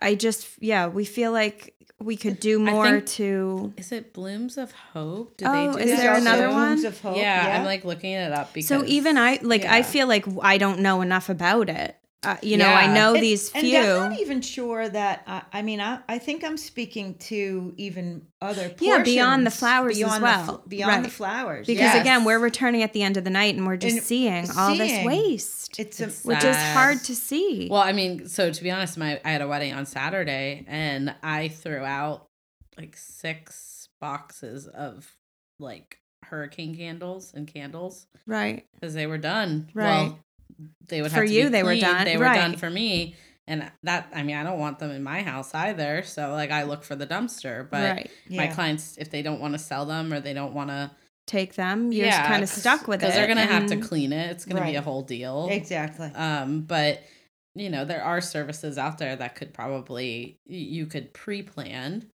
I just, yeah, we feel like we could do more think- to. Is it Blooms of Hope? Do Oh, do is There's there that? also another Blooms one? Of Hope. yeah, yeah, I'm like looking it up because So even I, like, I feel like I don't know enough about it. Uh, you know, I know And- these and few. I'm not even sure that. I I mean, I, I think I'm speaking to even other portions, Yeah, beyond the flowers as beyond well. The, fl- beyond the flowers, because yes. again, we're returning at the end of the night and we're just And seeing all this waste, it's a It's which is hard to see. Well, I mean, so to be honest, my I had a wedding on Saturday and I threw out like six boxes of like hurricane candles and candles right. because they were done. Right. Well, they would For have to you, be they were done. They were done for me. And that, I mean, I don't want them in my house either. So, like, I look for the dumpster. But right. my Yeah. clients, if they don't want to sell them or they don't want to, Take them. You're yeah, kind of stuck with it. because they're gonna have to clean it. It's gonna be a whole deal. exactly. Um, but you know, there are services out there that could probably you could pre-plan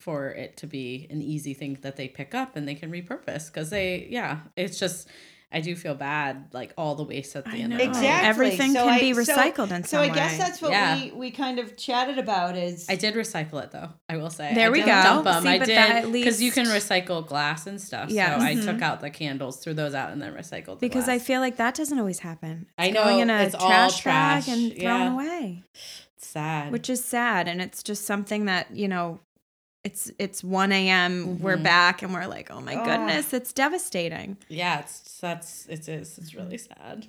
for it to be an easy thing that they pick up and they can repurpose because they yeah, it's just I do feel bad like all the waste at the end. Of the Exactly. Everything So can I- be so- recycled in So some I guess way. that's what Yeah. we we kind of chatted about is I did recycle it though. I will say. There I we didn't go. See, I but did that at because you can recycle glass and stuff. Yeah. So I Mhm. took out the candles, threw those out, and then recycled. The because I feel like that doesn't always happen. I know, going in a it's all trash, trash, bag and thrown yeah. away, it's sad. which is sad. And it's just something that you know, it's it's one a.m. We're Mhm. back and we're like, oh my Oh. goodness, it's devastating. yeah, it's that's it is it's really sad.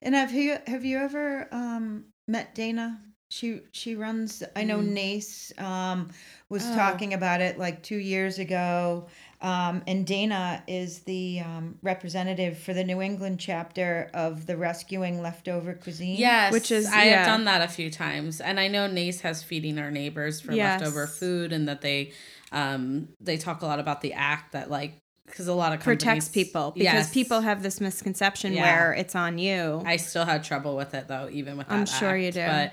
And have you have you ever um, met Dana? She she runs. I know Mm. NACE um, was Oh. talking about it like two years ago, um, and Dana is the um, representative for the New England chapter of the Rescuing Leftover Cuisine. Yes, Which is- I yeah. have done that a few times, and I know NACE has feeding our neighbors for Yes. leftover food, and that they um they talk a lot about the act that like because a lot of companies, Protects people because Yes. people have this misconception Yeah. where it's on you. I still had trouble with it though, even with that. I'm sure you do. but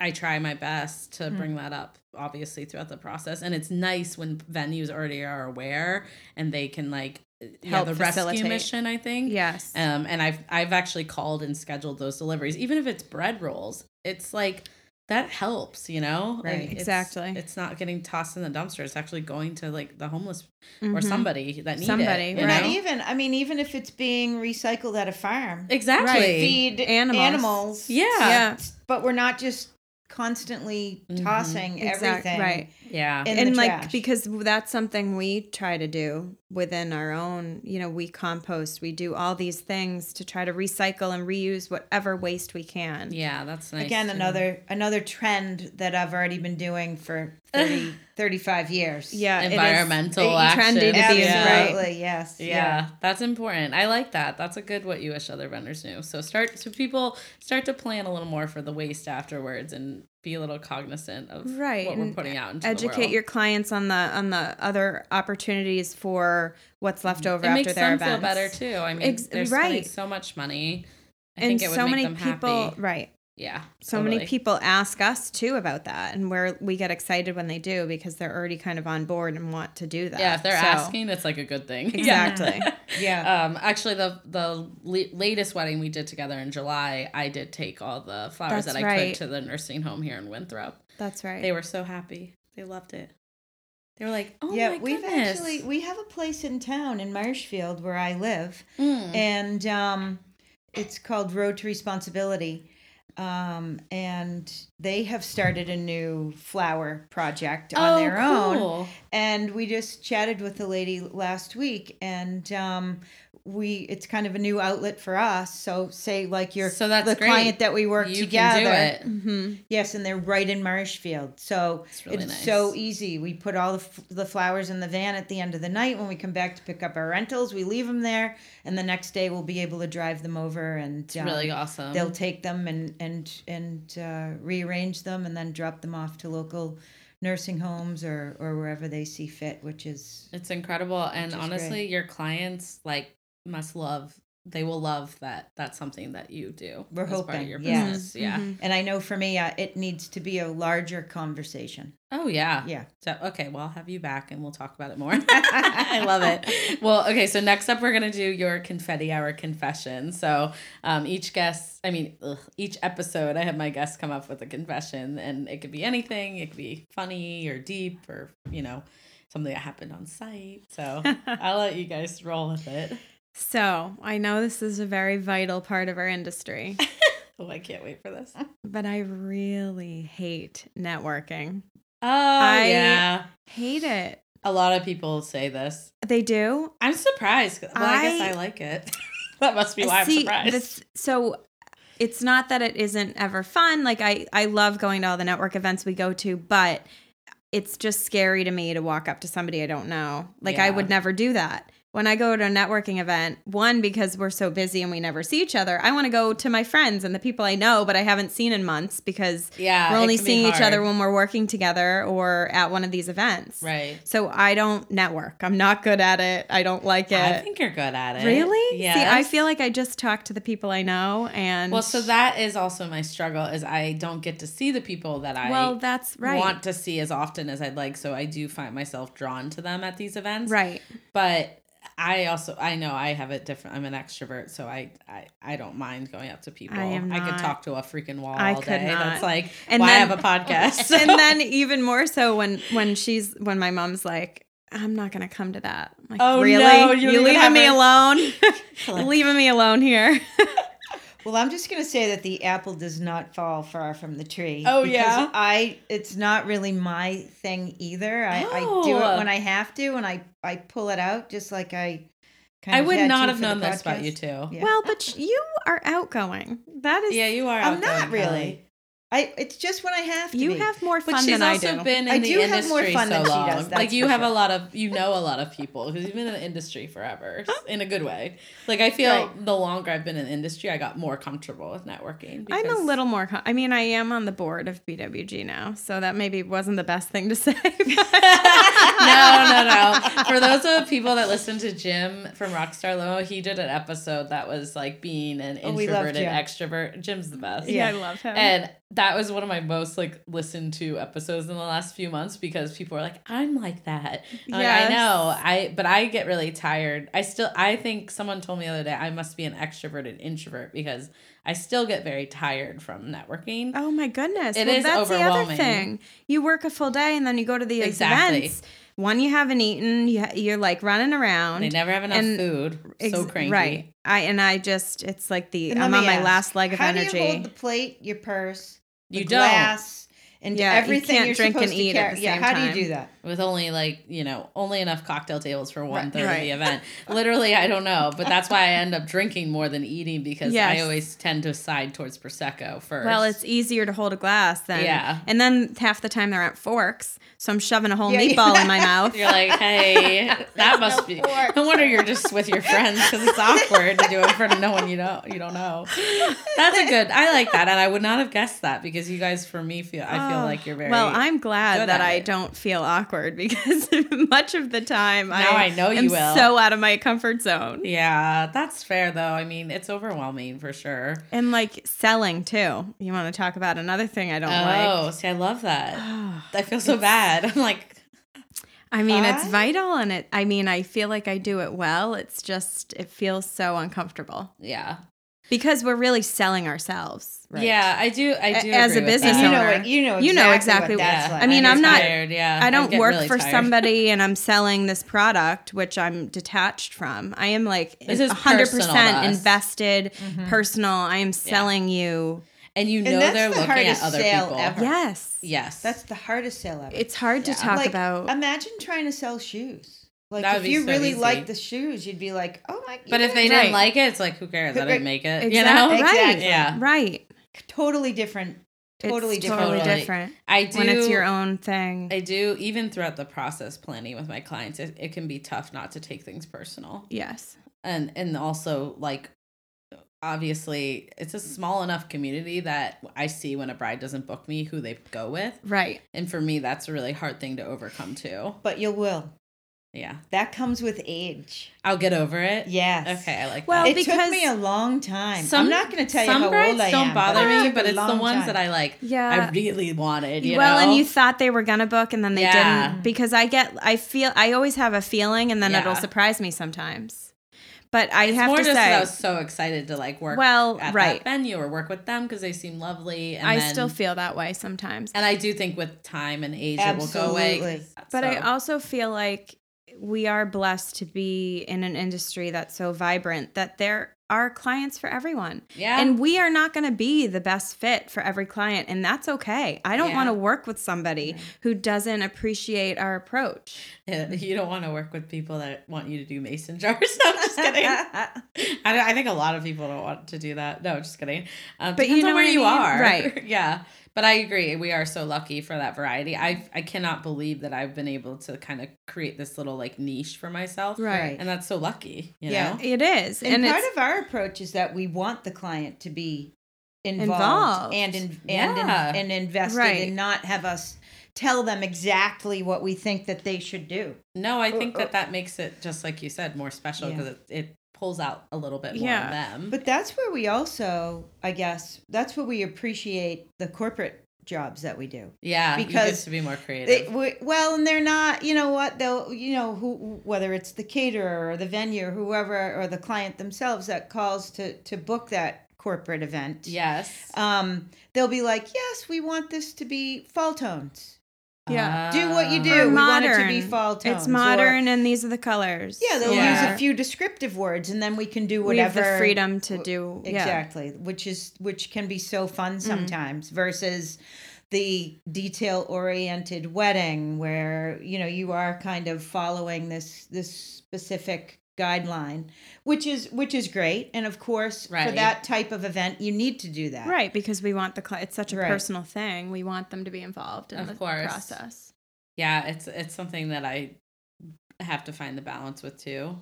I try my best to Hmm. bring that up, obviously throughout the process, and it's nice when venues already are aware and they can like yeah, Help the rescue mission. I think yes. Um, and I've I've actually called and scheduled those deliveries, even if it's bread rolls. It's like that helps, you know. Right. Like, Exactly. It's not getting tossed in the dumpster. It's actually going to like the homeless or Mhm. somebody that needs Somebody, it. you And right. not even. I mean, even if it's being recycled at a farm, Exactly. Right. feed Animals. animals. Yeah. yeah. but we're not just constantly Mhm. tossing Exact- everything. right. Yeah. in and the like trash. because that's something we try to do within our own you know we compost we do all these things to try to recycle and reuse whatever waste we can yeah, that's nice. Again, too. another another trend that I've already been doing for (laughs) 30, 35 years. yeah it is environmental trendy action. to be Yeah. Absolutely, yes. Yeah, that's important. I like that. That's a good what you wish other vendors knew. So start so people start to plan a little more for the waste afterwards and be a little cognizant of Right, what we're putting out into the educate your clients on the on the other opportunities for what's left mm-hmm. over it after makes their them feel better too. I mean, Ex- they're spending so much money. I and think it would so make many them people happy. right Yeah, so many people ask us too about that and where we get excited when they do because they're already kind of on board and want to do that Yeah, if they're So- asking, it's like a good thing. (laughs) Exactly. (laughs) Yeah. Um, actually, the the la- latest wedding we did together in July, I did take all the flowers That's that I right. could to the nursing home here in Winthrop. that's right They were so happy. They loved it. They were like, "Oh yeah, my we've goodness!" actually we have a place in town in Marshfield where I live, Mm. and um, it's called Road to Responsibility. Um, and they have started a new flower project on Oh, their own. cool. and we just chatted with the lady last week and um we it's kind of a new outlet for us so say like you're So that's the great. client that we work You together can do it. hmm yes and they're right in marshfield so It's really nice. so easy we put all the, f- the flowers in the van at the end of the night when we come back to pick up our rentals we leave them there and the next day we'll be able to drive them over and It's really um, awesome. they'll take them and and and uh, rearrange them and then drop them off to local nursing homes or or wherever they see fit which is It's incredible, and honestly, great. your clients like must love. They will love that. That's something that you do. We're as part of hoping, your yeah. business. Yeah. Mhm. and i know for me uh, it needs to be a larger conversation Oh yeah. yeah So okay, well I'll have you back and we'll talk about it more. (laughs) I love it. (laughs) Well, okay, so next up we're gonna do your confetti hour confession. So um, each guest, I mean, ugh, each episode, I have my guests come up with a confession, and it could be anything. It could be funny or deep or you know something that happened on site. So (laughs) I'll let you guys roll with it. So i know this is a very vital part of our industry (laughs) Oh, I can't wait for this. but I really hate networking. Oh, I- yeah. Hate it. A lot of people say this. They do. I'm surprised. Well, I, guess I- I like it. (laughs) that must be why I'm surprised. this- so it's not that it isn't ever fun. Like I, I love going to all the network events we go to, but it's just scary to me to walk up to somebody I don't know. Like I would never do that. When I go to a networking event, one because we're so busy and we never see each other, I want to go to my friends and the people I know but I haven't seen in months because yeah, we're only seeing each other when we're working together or at one of these events. Right. So I don't network. I'm not good at it. I don't like it. I think you're good at it. Really? Yeah. See, I feel like I just talk to the people I know and Well, so that is also my struggle is I don't get to see the people that I Well, that's right. want to see as often as I'd like. So I do find myself drawn to them at these events. right. But I also I know I have a different. I'm an extrovert, so I I, I don't mind going up to people. I am could talk to a freaking wall I all could day. not. That's like And why then- I have a podcast. (laughs) and then (laughs) even more so when when she's when my mom's like I'm not gonna come to that. Like, Oh, really? no, you you leaving me alone? (laughs) Leaving me alone here. Well, I'm just gonna say that the apple does not fall far from the tree. Oh, because yeah? I it's not really my thing either. I, I do Oh. it when I have to, and I I pull it out just like I. Kind I of would not have known this about you too. Yeah. Well, but you are outgoing. That is Yeah, you are. I'm not really. Kelly. I it's just when I have to. you be. have more But fun she's than I also do. been in I the do have more fun so than she does, like you for have a lot of, you know, a lot of people because you've been in the industry forever, in a good way. Like I feel Right. the longer I've been in the industry, I got more comfortable with networking. I'm a little more. Con- I mean, I am on the board of BWG now, so that maybe wasn't the best thing to say. (laughs) (laughs) no, no, no. For those of the people that listen to Jim from Rockstar Limo, he did an episode that was like being an Oh, we introverted Oh, extrovert. Jim's the best. yeah, I love him. And that was one of my most like listened to episodes in the last few months because people are like, I'm like that. I'm like, I know. I but I get really tired. I still I think someone told me the other day I must be an extroverted introvert because I still get very tired from networking. Oh my goodness. It well, is that's the other thing. You work a full day and then you go to the Exactly. events. One, you haven't eaten. You ha- you're like running around. They never have enough and food. so cranky. Right. I and I just it's like the And I'm on me my ask, last leg of how energy. do you hold the plate, your purse, You the don't. glass, and Yeah, you everything can't you're drink and supposed to eat at carry? the yeah, time. how do you do that? With only like you know only enough cocktail tables for one third of the event literally i don't know but that's why i end up drinking more than eating because i always tend to side towards prosecco first well, it's easier to hold a glass than Yeah. And then half the time they're at forks, so I'm shoving a whole Yeah, yeah. meatball in my (laughs) mouth. you're like hey (laughs) that must be fork. no wonder you're just with your friends because it's awkward to do it in front of no one you know you don't know that's a good i like that and i would not have guessed that because you guys for me feel i feel Oh, like you're very well. I'm glad that I it. don't feel awkward (laughs) because (laughs) much of the time Now I know you am will. so out of my comfort zone. yeah that's fair though i mean it's overwhelming for sure And like selling too. You want to talk about another thing I don't oh like? see i love that (sighs) i feel so bad (laughs) i'm like I mean, it's vital and it I mean, I feel like I do it well. It's just it feels so uncomfortable yeah because we're really selling ourselves. Right? Yeah, I do. I do. As a business that. And you know what? You know. You know exactly what what- that's like. I mean, I'm not- tired, Yeah, I don't get work really for tired. somebody and I'm selling this product, which I'm detached from. I am like This is 100% personal to us. invested, mm-hmm. personal. I am selling you. and you know that's they're the looking at other sale people. ever. Yes. Yes, That's the hardest sale ever. It's hard to Yeah. talk like, about. Imagine trying to sell shoes. Like That would if be you so really easy. like the shoes, you'd be like, oh my. God. But if they Right. didn't like it, it's like who cares? I didn't make it. You know, right. Exactly. Yeah, right. totally different. Totally it's different. totally Totally. different I do. when it's your own thing. I do. Even throughout the process planning with my clients, it, it can be tough not to take things personal, yes. and and also like. Obviously, it's a small enough community that I see when a bride doesn't book me who they go with. Right. And for me, that's a really hard thing to overcome too. But you will. Yeah. That comes with age. I'll get over it. Yes. Okay, I like Well, that. it because took me a long time. Some- I'm not going to tell you Some how brides old I don't am. bother but me, but it's the ones time. that I like. Yeah. I really wanted. You well, know? and you thought they were gonna book, and then they Yeah. didn't because I get, I feel, I always have a feeling, and then Yeah. it'll surprise me sometimes. But I It's have more to just that say, I was so excited to like work. Well, at right. that venue or work with them because they seem lovely. And I then- still feel that way sometimes. and I do think with time and age it will go away. Absolutely. But I also feel like we are blessed to be in an industry that's so vibrant that there are clients for everyone. Yeah. And we are not going to be the best fit for every client. And that's okay. I don't Yeah. want to work with somebody who doesn't appreciate our approach. Yeah, (laughs) you don't want to work with people that want you to do mason (laughs) jars. No, I'm just kidding. (laughs) I, I think a lot of people don't want to do that. No, just kidding. Um, But you know where you mean? are, Right. yeah, but I agree. We are so lucky for that variety. I I cannot believe that I've been able to kind of create this little like niche for myself, Right. And that's so lucky. You Yeah. know? It is. And, And, part of our approach is that we want the client to be involved, Involved. and in, and Yeah. in, and invested Right. and not have us tell them exactly what we think that they should do. No, I think Or- or- that oh. that makes it just like you said more special Yeah. because it it pulls out a little bit more Yeah. of them. But that's where we also, I guess, that's where we appreciate the corporate jobs that we do. yeah, because to be more creative. They, well, and they're not, you know what, they'll, you know, who, whether it's the caterer or the venue, or whoever, or the client themselves that calls to, to book that corporate event. yes. Um, they'll be like, yes, we want this to be fall tones. Yeah. Do what you Uh, do. or we want it modern. to be fall tones. It's or- modern and these are the colors. yeah, they'll Yeah. use a few descriptive words and then we can do whatever. We have the freedom to do. Yeah. Exactly, which is which can be so fun Mm-hmm. sometimes versus the detail oriented wedding where you know you are kind of following this this specific guideline which is which is great and of course for that type of event you need to do that Right, because we want the cli It's such a Right. personal thing. We want them to be involved in Of the course. process. yeah it's it's something that i have to find the balance with too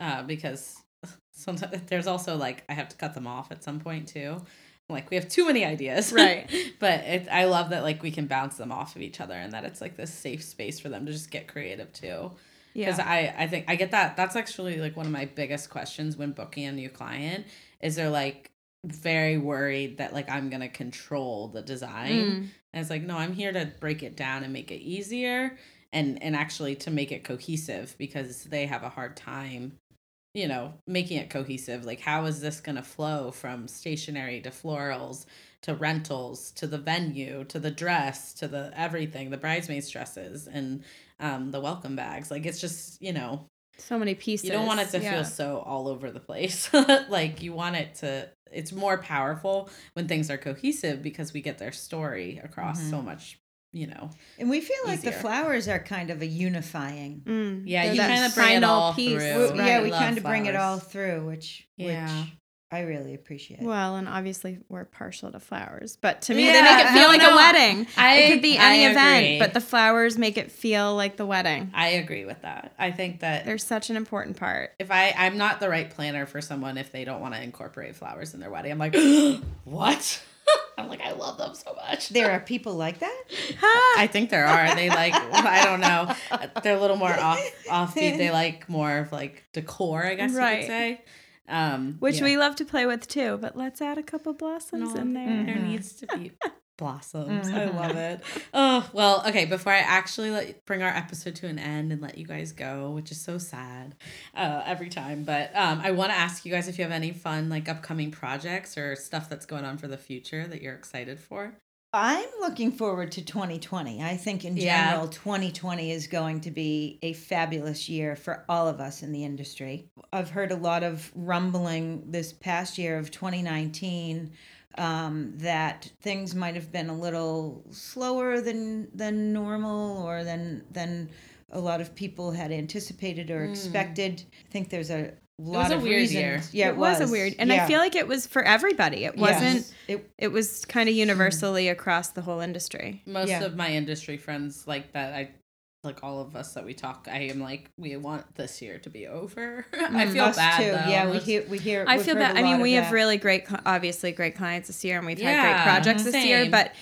uh because (laughs) sometimes there's also like i have to cut them off at some point too like we have too many ideas (laughs) Right. but it, i love that like we can bounce them off of each other and that it's like this safe space for them to just get creative too because Yeah. I, I think I get that. That's actually like one of my biggest questions when booking a new client is they're like very worried that like I'm gonna control the design. Mm. And it's like, no, I'm here to break it down and make it easier and and actually to make it cohesive because they have a hard time, you know, making it cohesive. Like how is this gonna flow from stationery to florals to rentals to the venue to the dress to the everything, the bridesmaids dresses and um the welcome bags. Like it's just, you know, So many pieces. you don't want it to yeah. feel so all over the place. (laughs) like you want it to it's more powerful when things are cohesive because we get their story across Mm-hmm. so much, you know. and we feel like the flowers are kind of a unifying Mm. Yeah, They're you kinda bring it all piece. through. We- Right. yeah we kind of bring it all through which Yeah. which i really appreciate it. Well, and obviously we're partial to flowers, but to me Yeah, they make it feel no, like no. a wedding. I- it could be any I event, agree. but the flowers make it feel like the wedding. I agree with that. I think that They're such an important part. if I I'm not the right planner for someone if they don't want to incorporate flowers in their wedding. I'm like, (gasps) what? (laughs) I'm like, I love them so much. there are people like that I think there are. They like (laughs) I don't know. They're a little more off offbeat. They like more of like decor, I guess you Right. could say. Um Which yeah. we love to play with too, but let's add a couple blossoms No, in there. There Mhm. needs to be (laughs) blossoms. I love it. Oh, well, okay, before I actually let bring our episode to an end and let you guys go, which is so sad uh, every time, but um, I want to ask you guys if you have any fun, like upcoming projects or stuff that's going on for the future that you're excited for. I'm looking forward to 2020. I think in Yeah. general, 2020 is going to be a fabulous year for all of us in the industry. I've heard a lot of rumbling this past year of 2019 um, that things might have been a little slower than than normal or than than a lot of people had anticipated or expected. I think there's a lot Hmm. a of weird reasons. year. Yeah, it, was, a weird, and I feel like it was for everybody. It wasn't. It, It was kind of universally across the whole industry. Most Yeah. of my industry friends like that. I like all of us that we talk. I am like, we want this year to be over. (laughs) I feel us bad too. though. Yeah, we hear we hear. I feel heard bad. a I mean, we have that. really great, obviously great clients this year, and we've had great projects this year. But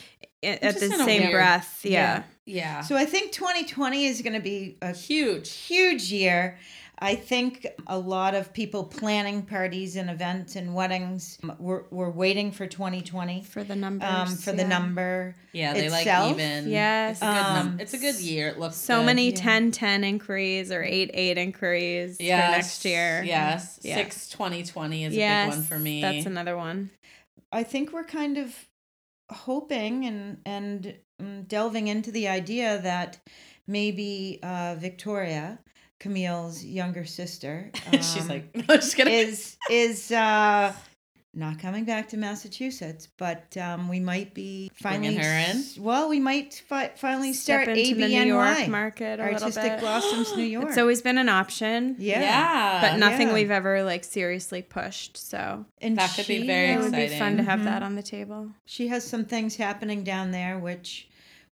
i- at the in a same weird- breath, yeah. Yeah, So I think 2020 is going to be a huge. huge year. I think a lot of people planning parties and events and weddings. We're, we're waiting for 2020 for the numbers, um, for the number. Yeah, they itself. like even. Yes. it's a good, num- Um, it's a good year. It looks So good. many Yeah. 10 10 inquiries or 8 8 inquiries Yes, for next year. Yes, Yeah. six twenty twenty is yes, a big one for me. That's another one. I think we're kind of hoping and and um, delving into the idea that maybe uh, Victoria Camille's younger sister. (laughs) She's um, like, no, just kidding. (laughs) is is uh not coming back to Massachusetts, but um, we might be finally Bringing her in? Well, we might fi- finally Step start into the New York market a Artistic bit. Blossoms New (gasps) York. It's always been an option. yeah, yeah. But nothing yeah. we've ever like seriously pushed. So and That could be very it uh, would be exciting. fun to have Mhm. that on the table. She has some things happening down there, which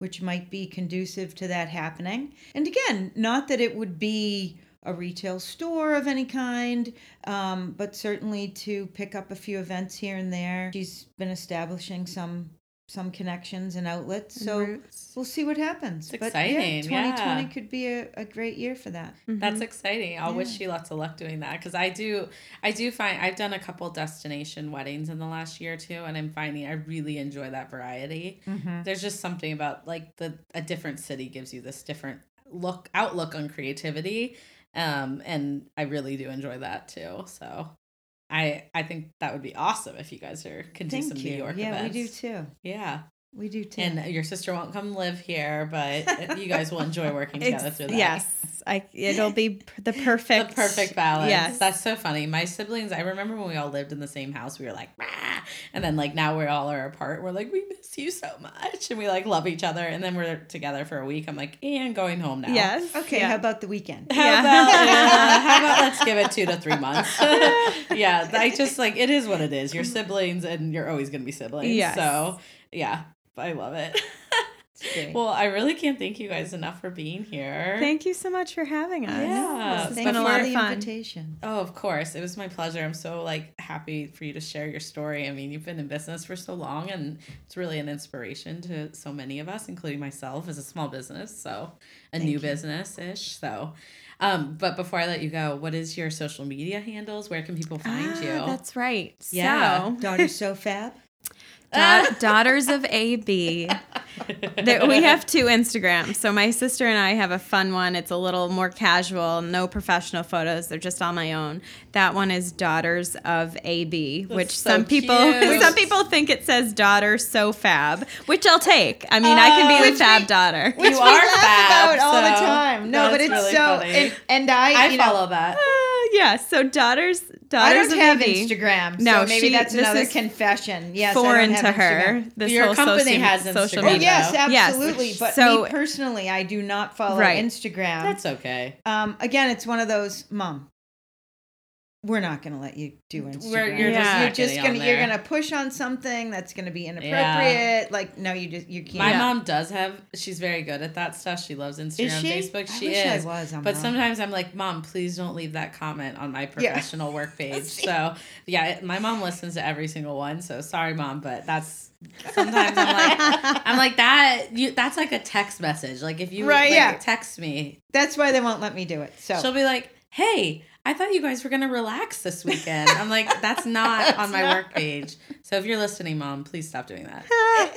which might be conducive to that happening. And again, not that it would be a retail store of any kind, um, but certainly to pick up a few events here and there. She's been establishing some some connections and outlets. So Roots. we'll see what happens. It's But exciting, yeah, 2020 yeah. could be a, a great year for that. That's exciting. I'll wish you lots of luck doing that because I do. I do find I've done a couple destination weddings in the last year too, and I'm finding I really enjoy that variety. There's just something about like the a different city gives you this different look outlook on creativity, um, and I really do enjoy that too. So. I, I think that would be awesome if you guys are can do Thank some you. New York yeah, events. we do too. Yeah, We do too. and your sister won't come live here, but you guys will enjoy working (laughs) together through that. yes, I, it'll be the perfect, (laughs) the perfect balance. Yes, that's so funny. My siblings, I remember when we all lived in the same house, we were like, Rah! (laughs) and then like now we all are apart. We're like, we miss you so much, and we like love each other. And then we're together for a week. I'm like, and going home now. yes. okay, yeah. how about the weekend? How Yeah. about uh, (laughs) how about let's give it two to three months? (laughs) yeah, I just like it is what it is. You're siblings, and you're always gonna be siblings. Yes. So yeah, I love it. It's well, I really can't thank you guys enough for being here. Thank you so much for having us. Yeah. this has been a lot of the fun. invitation. Oh, of course. It was my pleasure. I'm so like happy for you to share your story. I mean, you've been in business for so long and it's really an inspiration to so many of us, including myself as a small business, so a new business ish. So um, but before I let you go, what is your social media handles? Where can people find Ah, you? That's right. Yeah. So, Daughter so fab. Da- (laughs) Daughters of AB. There, we have two Instagrams. So my sister and I have a fun one. It's a little more casual, no professional photos. They're just on my own. That one is Daughters of AB, which so some people cute. (laughs) some people think it says daughter so fab, which I'll take. I mean, I can be the fab we- daughter. you are fab, about all the time. No, but it's really so funny. and, and I, I you know, follow that. Ah, yeah, so daughters daughters I don't of have AB. Instagram. So No, maybe she- that's this another is confession. Yes, I don't Foreign have to her. Instagram. This Your whole company social, has social Instagram. Oh media. yes, Yes, absolutely. which- but so- me personally, I do not follow Right. Instagram. That's okay. um, again, it's one of those, mom. We're not going to let you do Instagram. We're- you're just you're just gonna you're gonna push on something that's gonna be inappropriate. Like no, you just you can't. My Yeah. mom does have. She's very good at that stuff. She loves Instagram, Is she? Facebook. I She wish I is. was, I'm but wrong. sometimes I'm like, Mom, please don't leave that comment on my Yeah. professional work (laughs) page. So yeah, my mom listens to every single one. So sorry, mom, but that's sometimes I'm like, (laughs) I'm like that. You that's like a text message. Like if you Right, like, yeah. text me, That's why they won't let me do it. So she'll be like, Hey. I thought you guys were gonna relax this weekend. I'm like, (laughs) that's not on my work page. So if you're listening, mom, please stop doing that.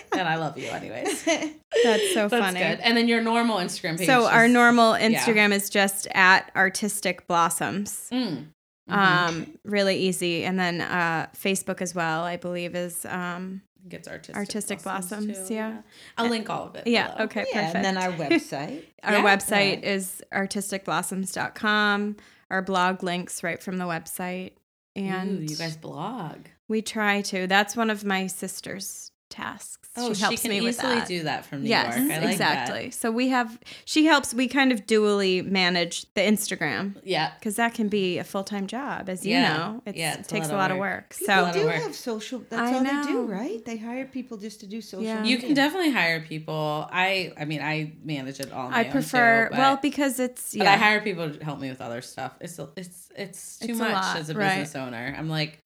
(laughs) and I love you anyways. (laughs) That's so That's funny. good. And then your normal Instagram page. So our normal Instagram is just at artistic blossoms. Mm. Um, really easy. And then uh, Facebook as well, I believe, is um, gets artistic, Artistic Blossoms, yeah. I'll link all of it. yeah. below. Okay, yeah, perfect. and then our website. our Yeah. website is artisticblossoms.com. Our blog links right from the website, and Ooh, you guys blog. we try to. That's one of my sister's tasks. Oh, she helps can me with easily that. do that from New yes, York. I like exactly. So we have. She helps. We kind of dually manage the Instagram. Yeah. because that can be a full time job, as you Yeah. know. It's, Yeah, it it's a takes lot a of lot of work. work. People So do work. have social. That's I all they do, know. right? They hire people just to do social. Yeah. You can definitely hire people. I I mean I manage it all. My I own, prefer too, but, well because it's but yeah. I hire people to help me with other stuff. It's it's it's too It's a much lot, as a right. business owner. I'm like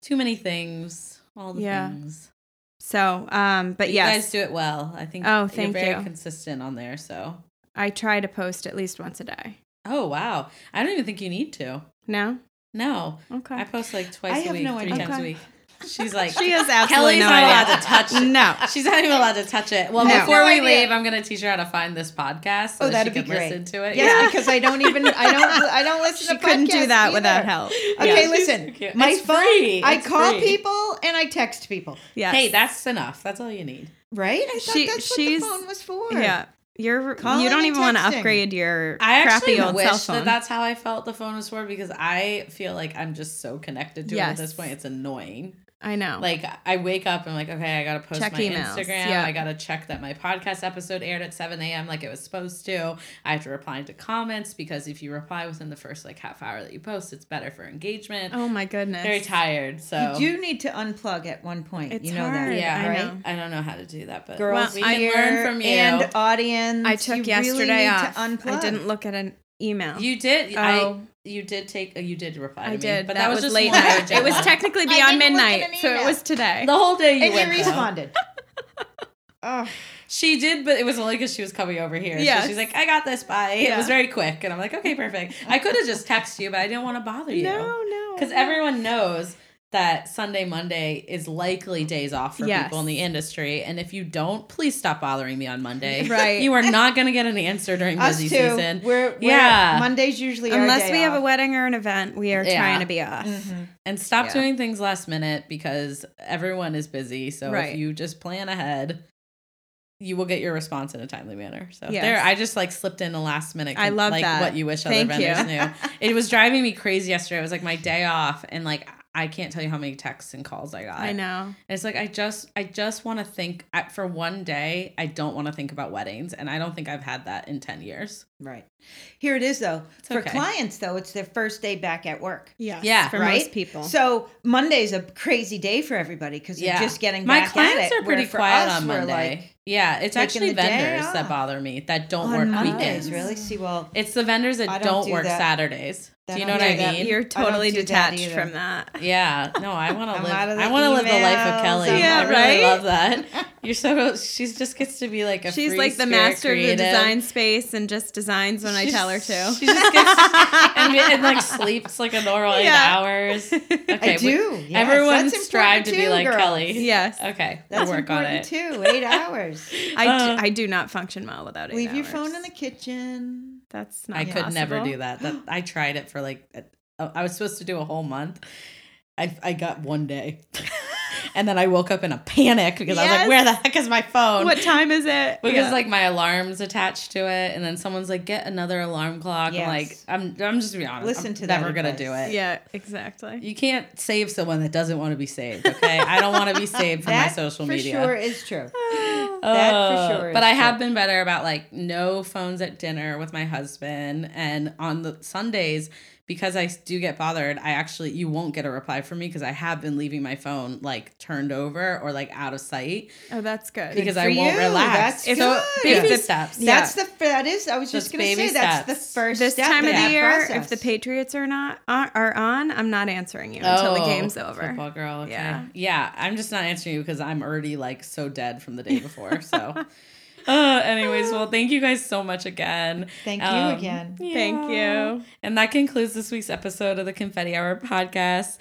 too many things. All the Yeah. things. So um, but you yes, guys do it well. I think. Oh, thank you're very you. consistent on there. So. I try to post at least once a day. Oh wow! I don't even think you need to. No, No, okay. I post like twice I a have week, no three idea. times a Okay. week. She's like, She has absolutely Kelly's no not idea. allowed to touch. it. No. she's not even allowed to touch it. Well, No. before No we idea. leave, I'm gonna teach her how to find this podcast so Oh, that she that'd be can great. listen to it. Yes, because I don't even. I don't. I don't (laughs) listen she to. couldn't do podcasts that without help. Okay, Yeah. listen. Cute. My It's phone. free. I It's call free. people and I text people. Yeah. Hey, that's enough. That's all you need. Right? I thought She- that's what she's- the phone was for. yeah. You're Calling you don't even want to upgrade your I crappy old wish cell phone. that that's how I felt the phone was for because I feel like I'm just so connected to it at this point. It's annoying. I know. Like I wake up and I'm like, okay, I gotta post Check my emails. Instagram. Yeah. I gotta check that my podcast episode aired at 7 a.m. like it was supposed to. I have to reply to comments because if you reply within the first like half hour that you post, it's better for engagement. oh my goodness. Very tired. So You do need to unplug at one point. It's you know hard. that, yeah, I right? know. I don't know how to do that, but Girls, we Well, can ear learn from you. and audience. I took you yesterday really need off. To unplug. I didn't look at an email. you did. Oh. I you did take. uh, You did reply. To I me, did, but that, was, just late night. It was technically (laughs) beyond didn't look at midnight, so it was today. the whole day. You And you went though. responded. (laughs) oh, She did, but it was only because she was coming over here. Yeah, So she's like, I got this, bye. It was very quick. And I'm like, okay, perfect. I could have just texted you, but I didn't want to bother you. No, no. Because everyone knows that Sunday, Monday is likely days off for Yes. people in the industry. And if you don't, please stop bothering me on Monday. Right. (laughs) (laughs) You are not going to get an answer during us busy too. season. We're, we're Yeah. Mondays usually our Unless day we have a wedding or an event, we are Yeah. trying to be off. Mm-hmm. And stop Yeah. doing things last minute because everyone is busy. So Right. if you just plan ahead, you will get your response in a timely manner. So Yes. there, I just like slipped in a last minute. I love like that. what you wish Thank other you. vendors knew. (laughs) It was driving me crazy yesterday. It was like my day off, and like I can't tell you how many texts and calls I got. I know. It's like I just I just want to think I, for one day. I don't want to think about weddings, and I don't think I've had that in ten years. Right. Here it is though. For okay. clients though, it's their first day back at work. Yes, Yeah. for right? most people. So Monday's a crazy day for everybody because Yeah, they're just getting my back clients at it. are pretty where quiet us, on Monday. like, yeah, it's actually vendors that bother me that don't on work Mondays, weekends. really? See, well, It's the vendors that I don't, don't do work that. Saturdays. Do you know what I that. mean? You're totally do detached from that. (laughs) Yeah, no, I (laughs) want to live. I want to live the life of. Kelly. Yeah, I really right? love that. (laughs) You're so. She just gets to be like a. She's like the master of the design space and just designs when I tell her to. She just gets and, and like sleeps like a normal eight hours. Okay, I do. Yes, everyone strive to be like girls. Kelly. yes. Okay, That's we'll work on it. too. Eight hours. I, Uh, do, I do not function well without it. Leave your phone in the kitchen. That's not I could never do that. That I tried it for like I was supposed to do a whole month. I I got one day. (laughs) and then I woke up in a panic because I was like, where the heck is my phone? What time is it? (laughs) because Yeah. like my alarm's attached to it and then someone's like get another alarm clock. Yes. I'm like I'm I'm just being honest. Listen I'm to that never gonna do it. yeah, exactly. You can't save someone that doesn't want to be saved, okay? I don't want to be saved from my That social for media. sure is true. (sighs) That for oh, sure But I have true. been better about like no phones at dinner with my husband, and on the Sundays because I do get bothered. I actually you won't get a reply from me because I have been leaving my phone like turned over or like out of sight Oh, that's good. because for I won't you. relax. That's so good. baby If the- steps. Yeah. That's the that is. I was just Just going to baby say that's the first this step time of the that year, if the Patriots are not are, are on, I'm not answering you until the Oh, game's over. Football girl. Okay. Yeah. Yeah. I'm just not answering you because I'm already like so dead from the day before. So. (laughs) Uh, (laughs) anyways, well, thank you guys so much again. Thank you Um, again. Thank you. And that concludes this week's episode of the Confetti Hour podcast.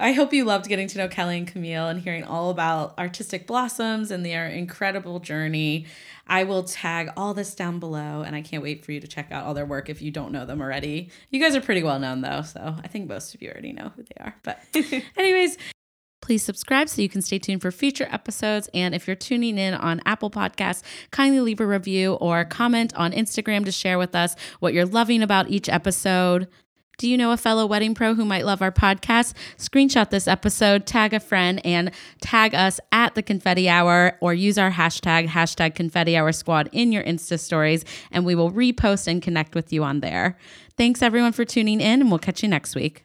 I hope you loved getting to know Kelly and Camille and hearing all about Artistic Blossoms and their incredible journey. I will tag all this down below, and I can't wait for you to check out all their work if you don't know them already. You guys are pretty well known, though, so I think most of you already know who they are. But, (laughs) anyways, Please subscribe so you can stay tuned for future episodes. And if you're tuning in on Apple Podcasts, kindly leave a review or comment on Instagram to share with us what you're loving about each episode. Do you know a fellow wedding pro who might love our podcast? Screenshot this episode, tag a friend, and tag us at the Confetti Hour or use our hashtag, hashtag Confetti Hour Squad in your Insta stories, and we will repost and connect with you on there. Thanks everyone for tuning in, and we'll catch you next week.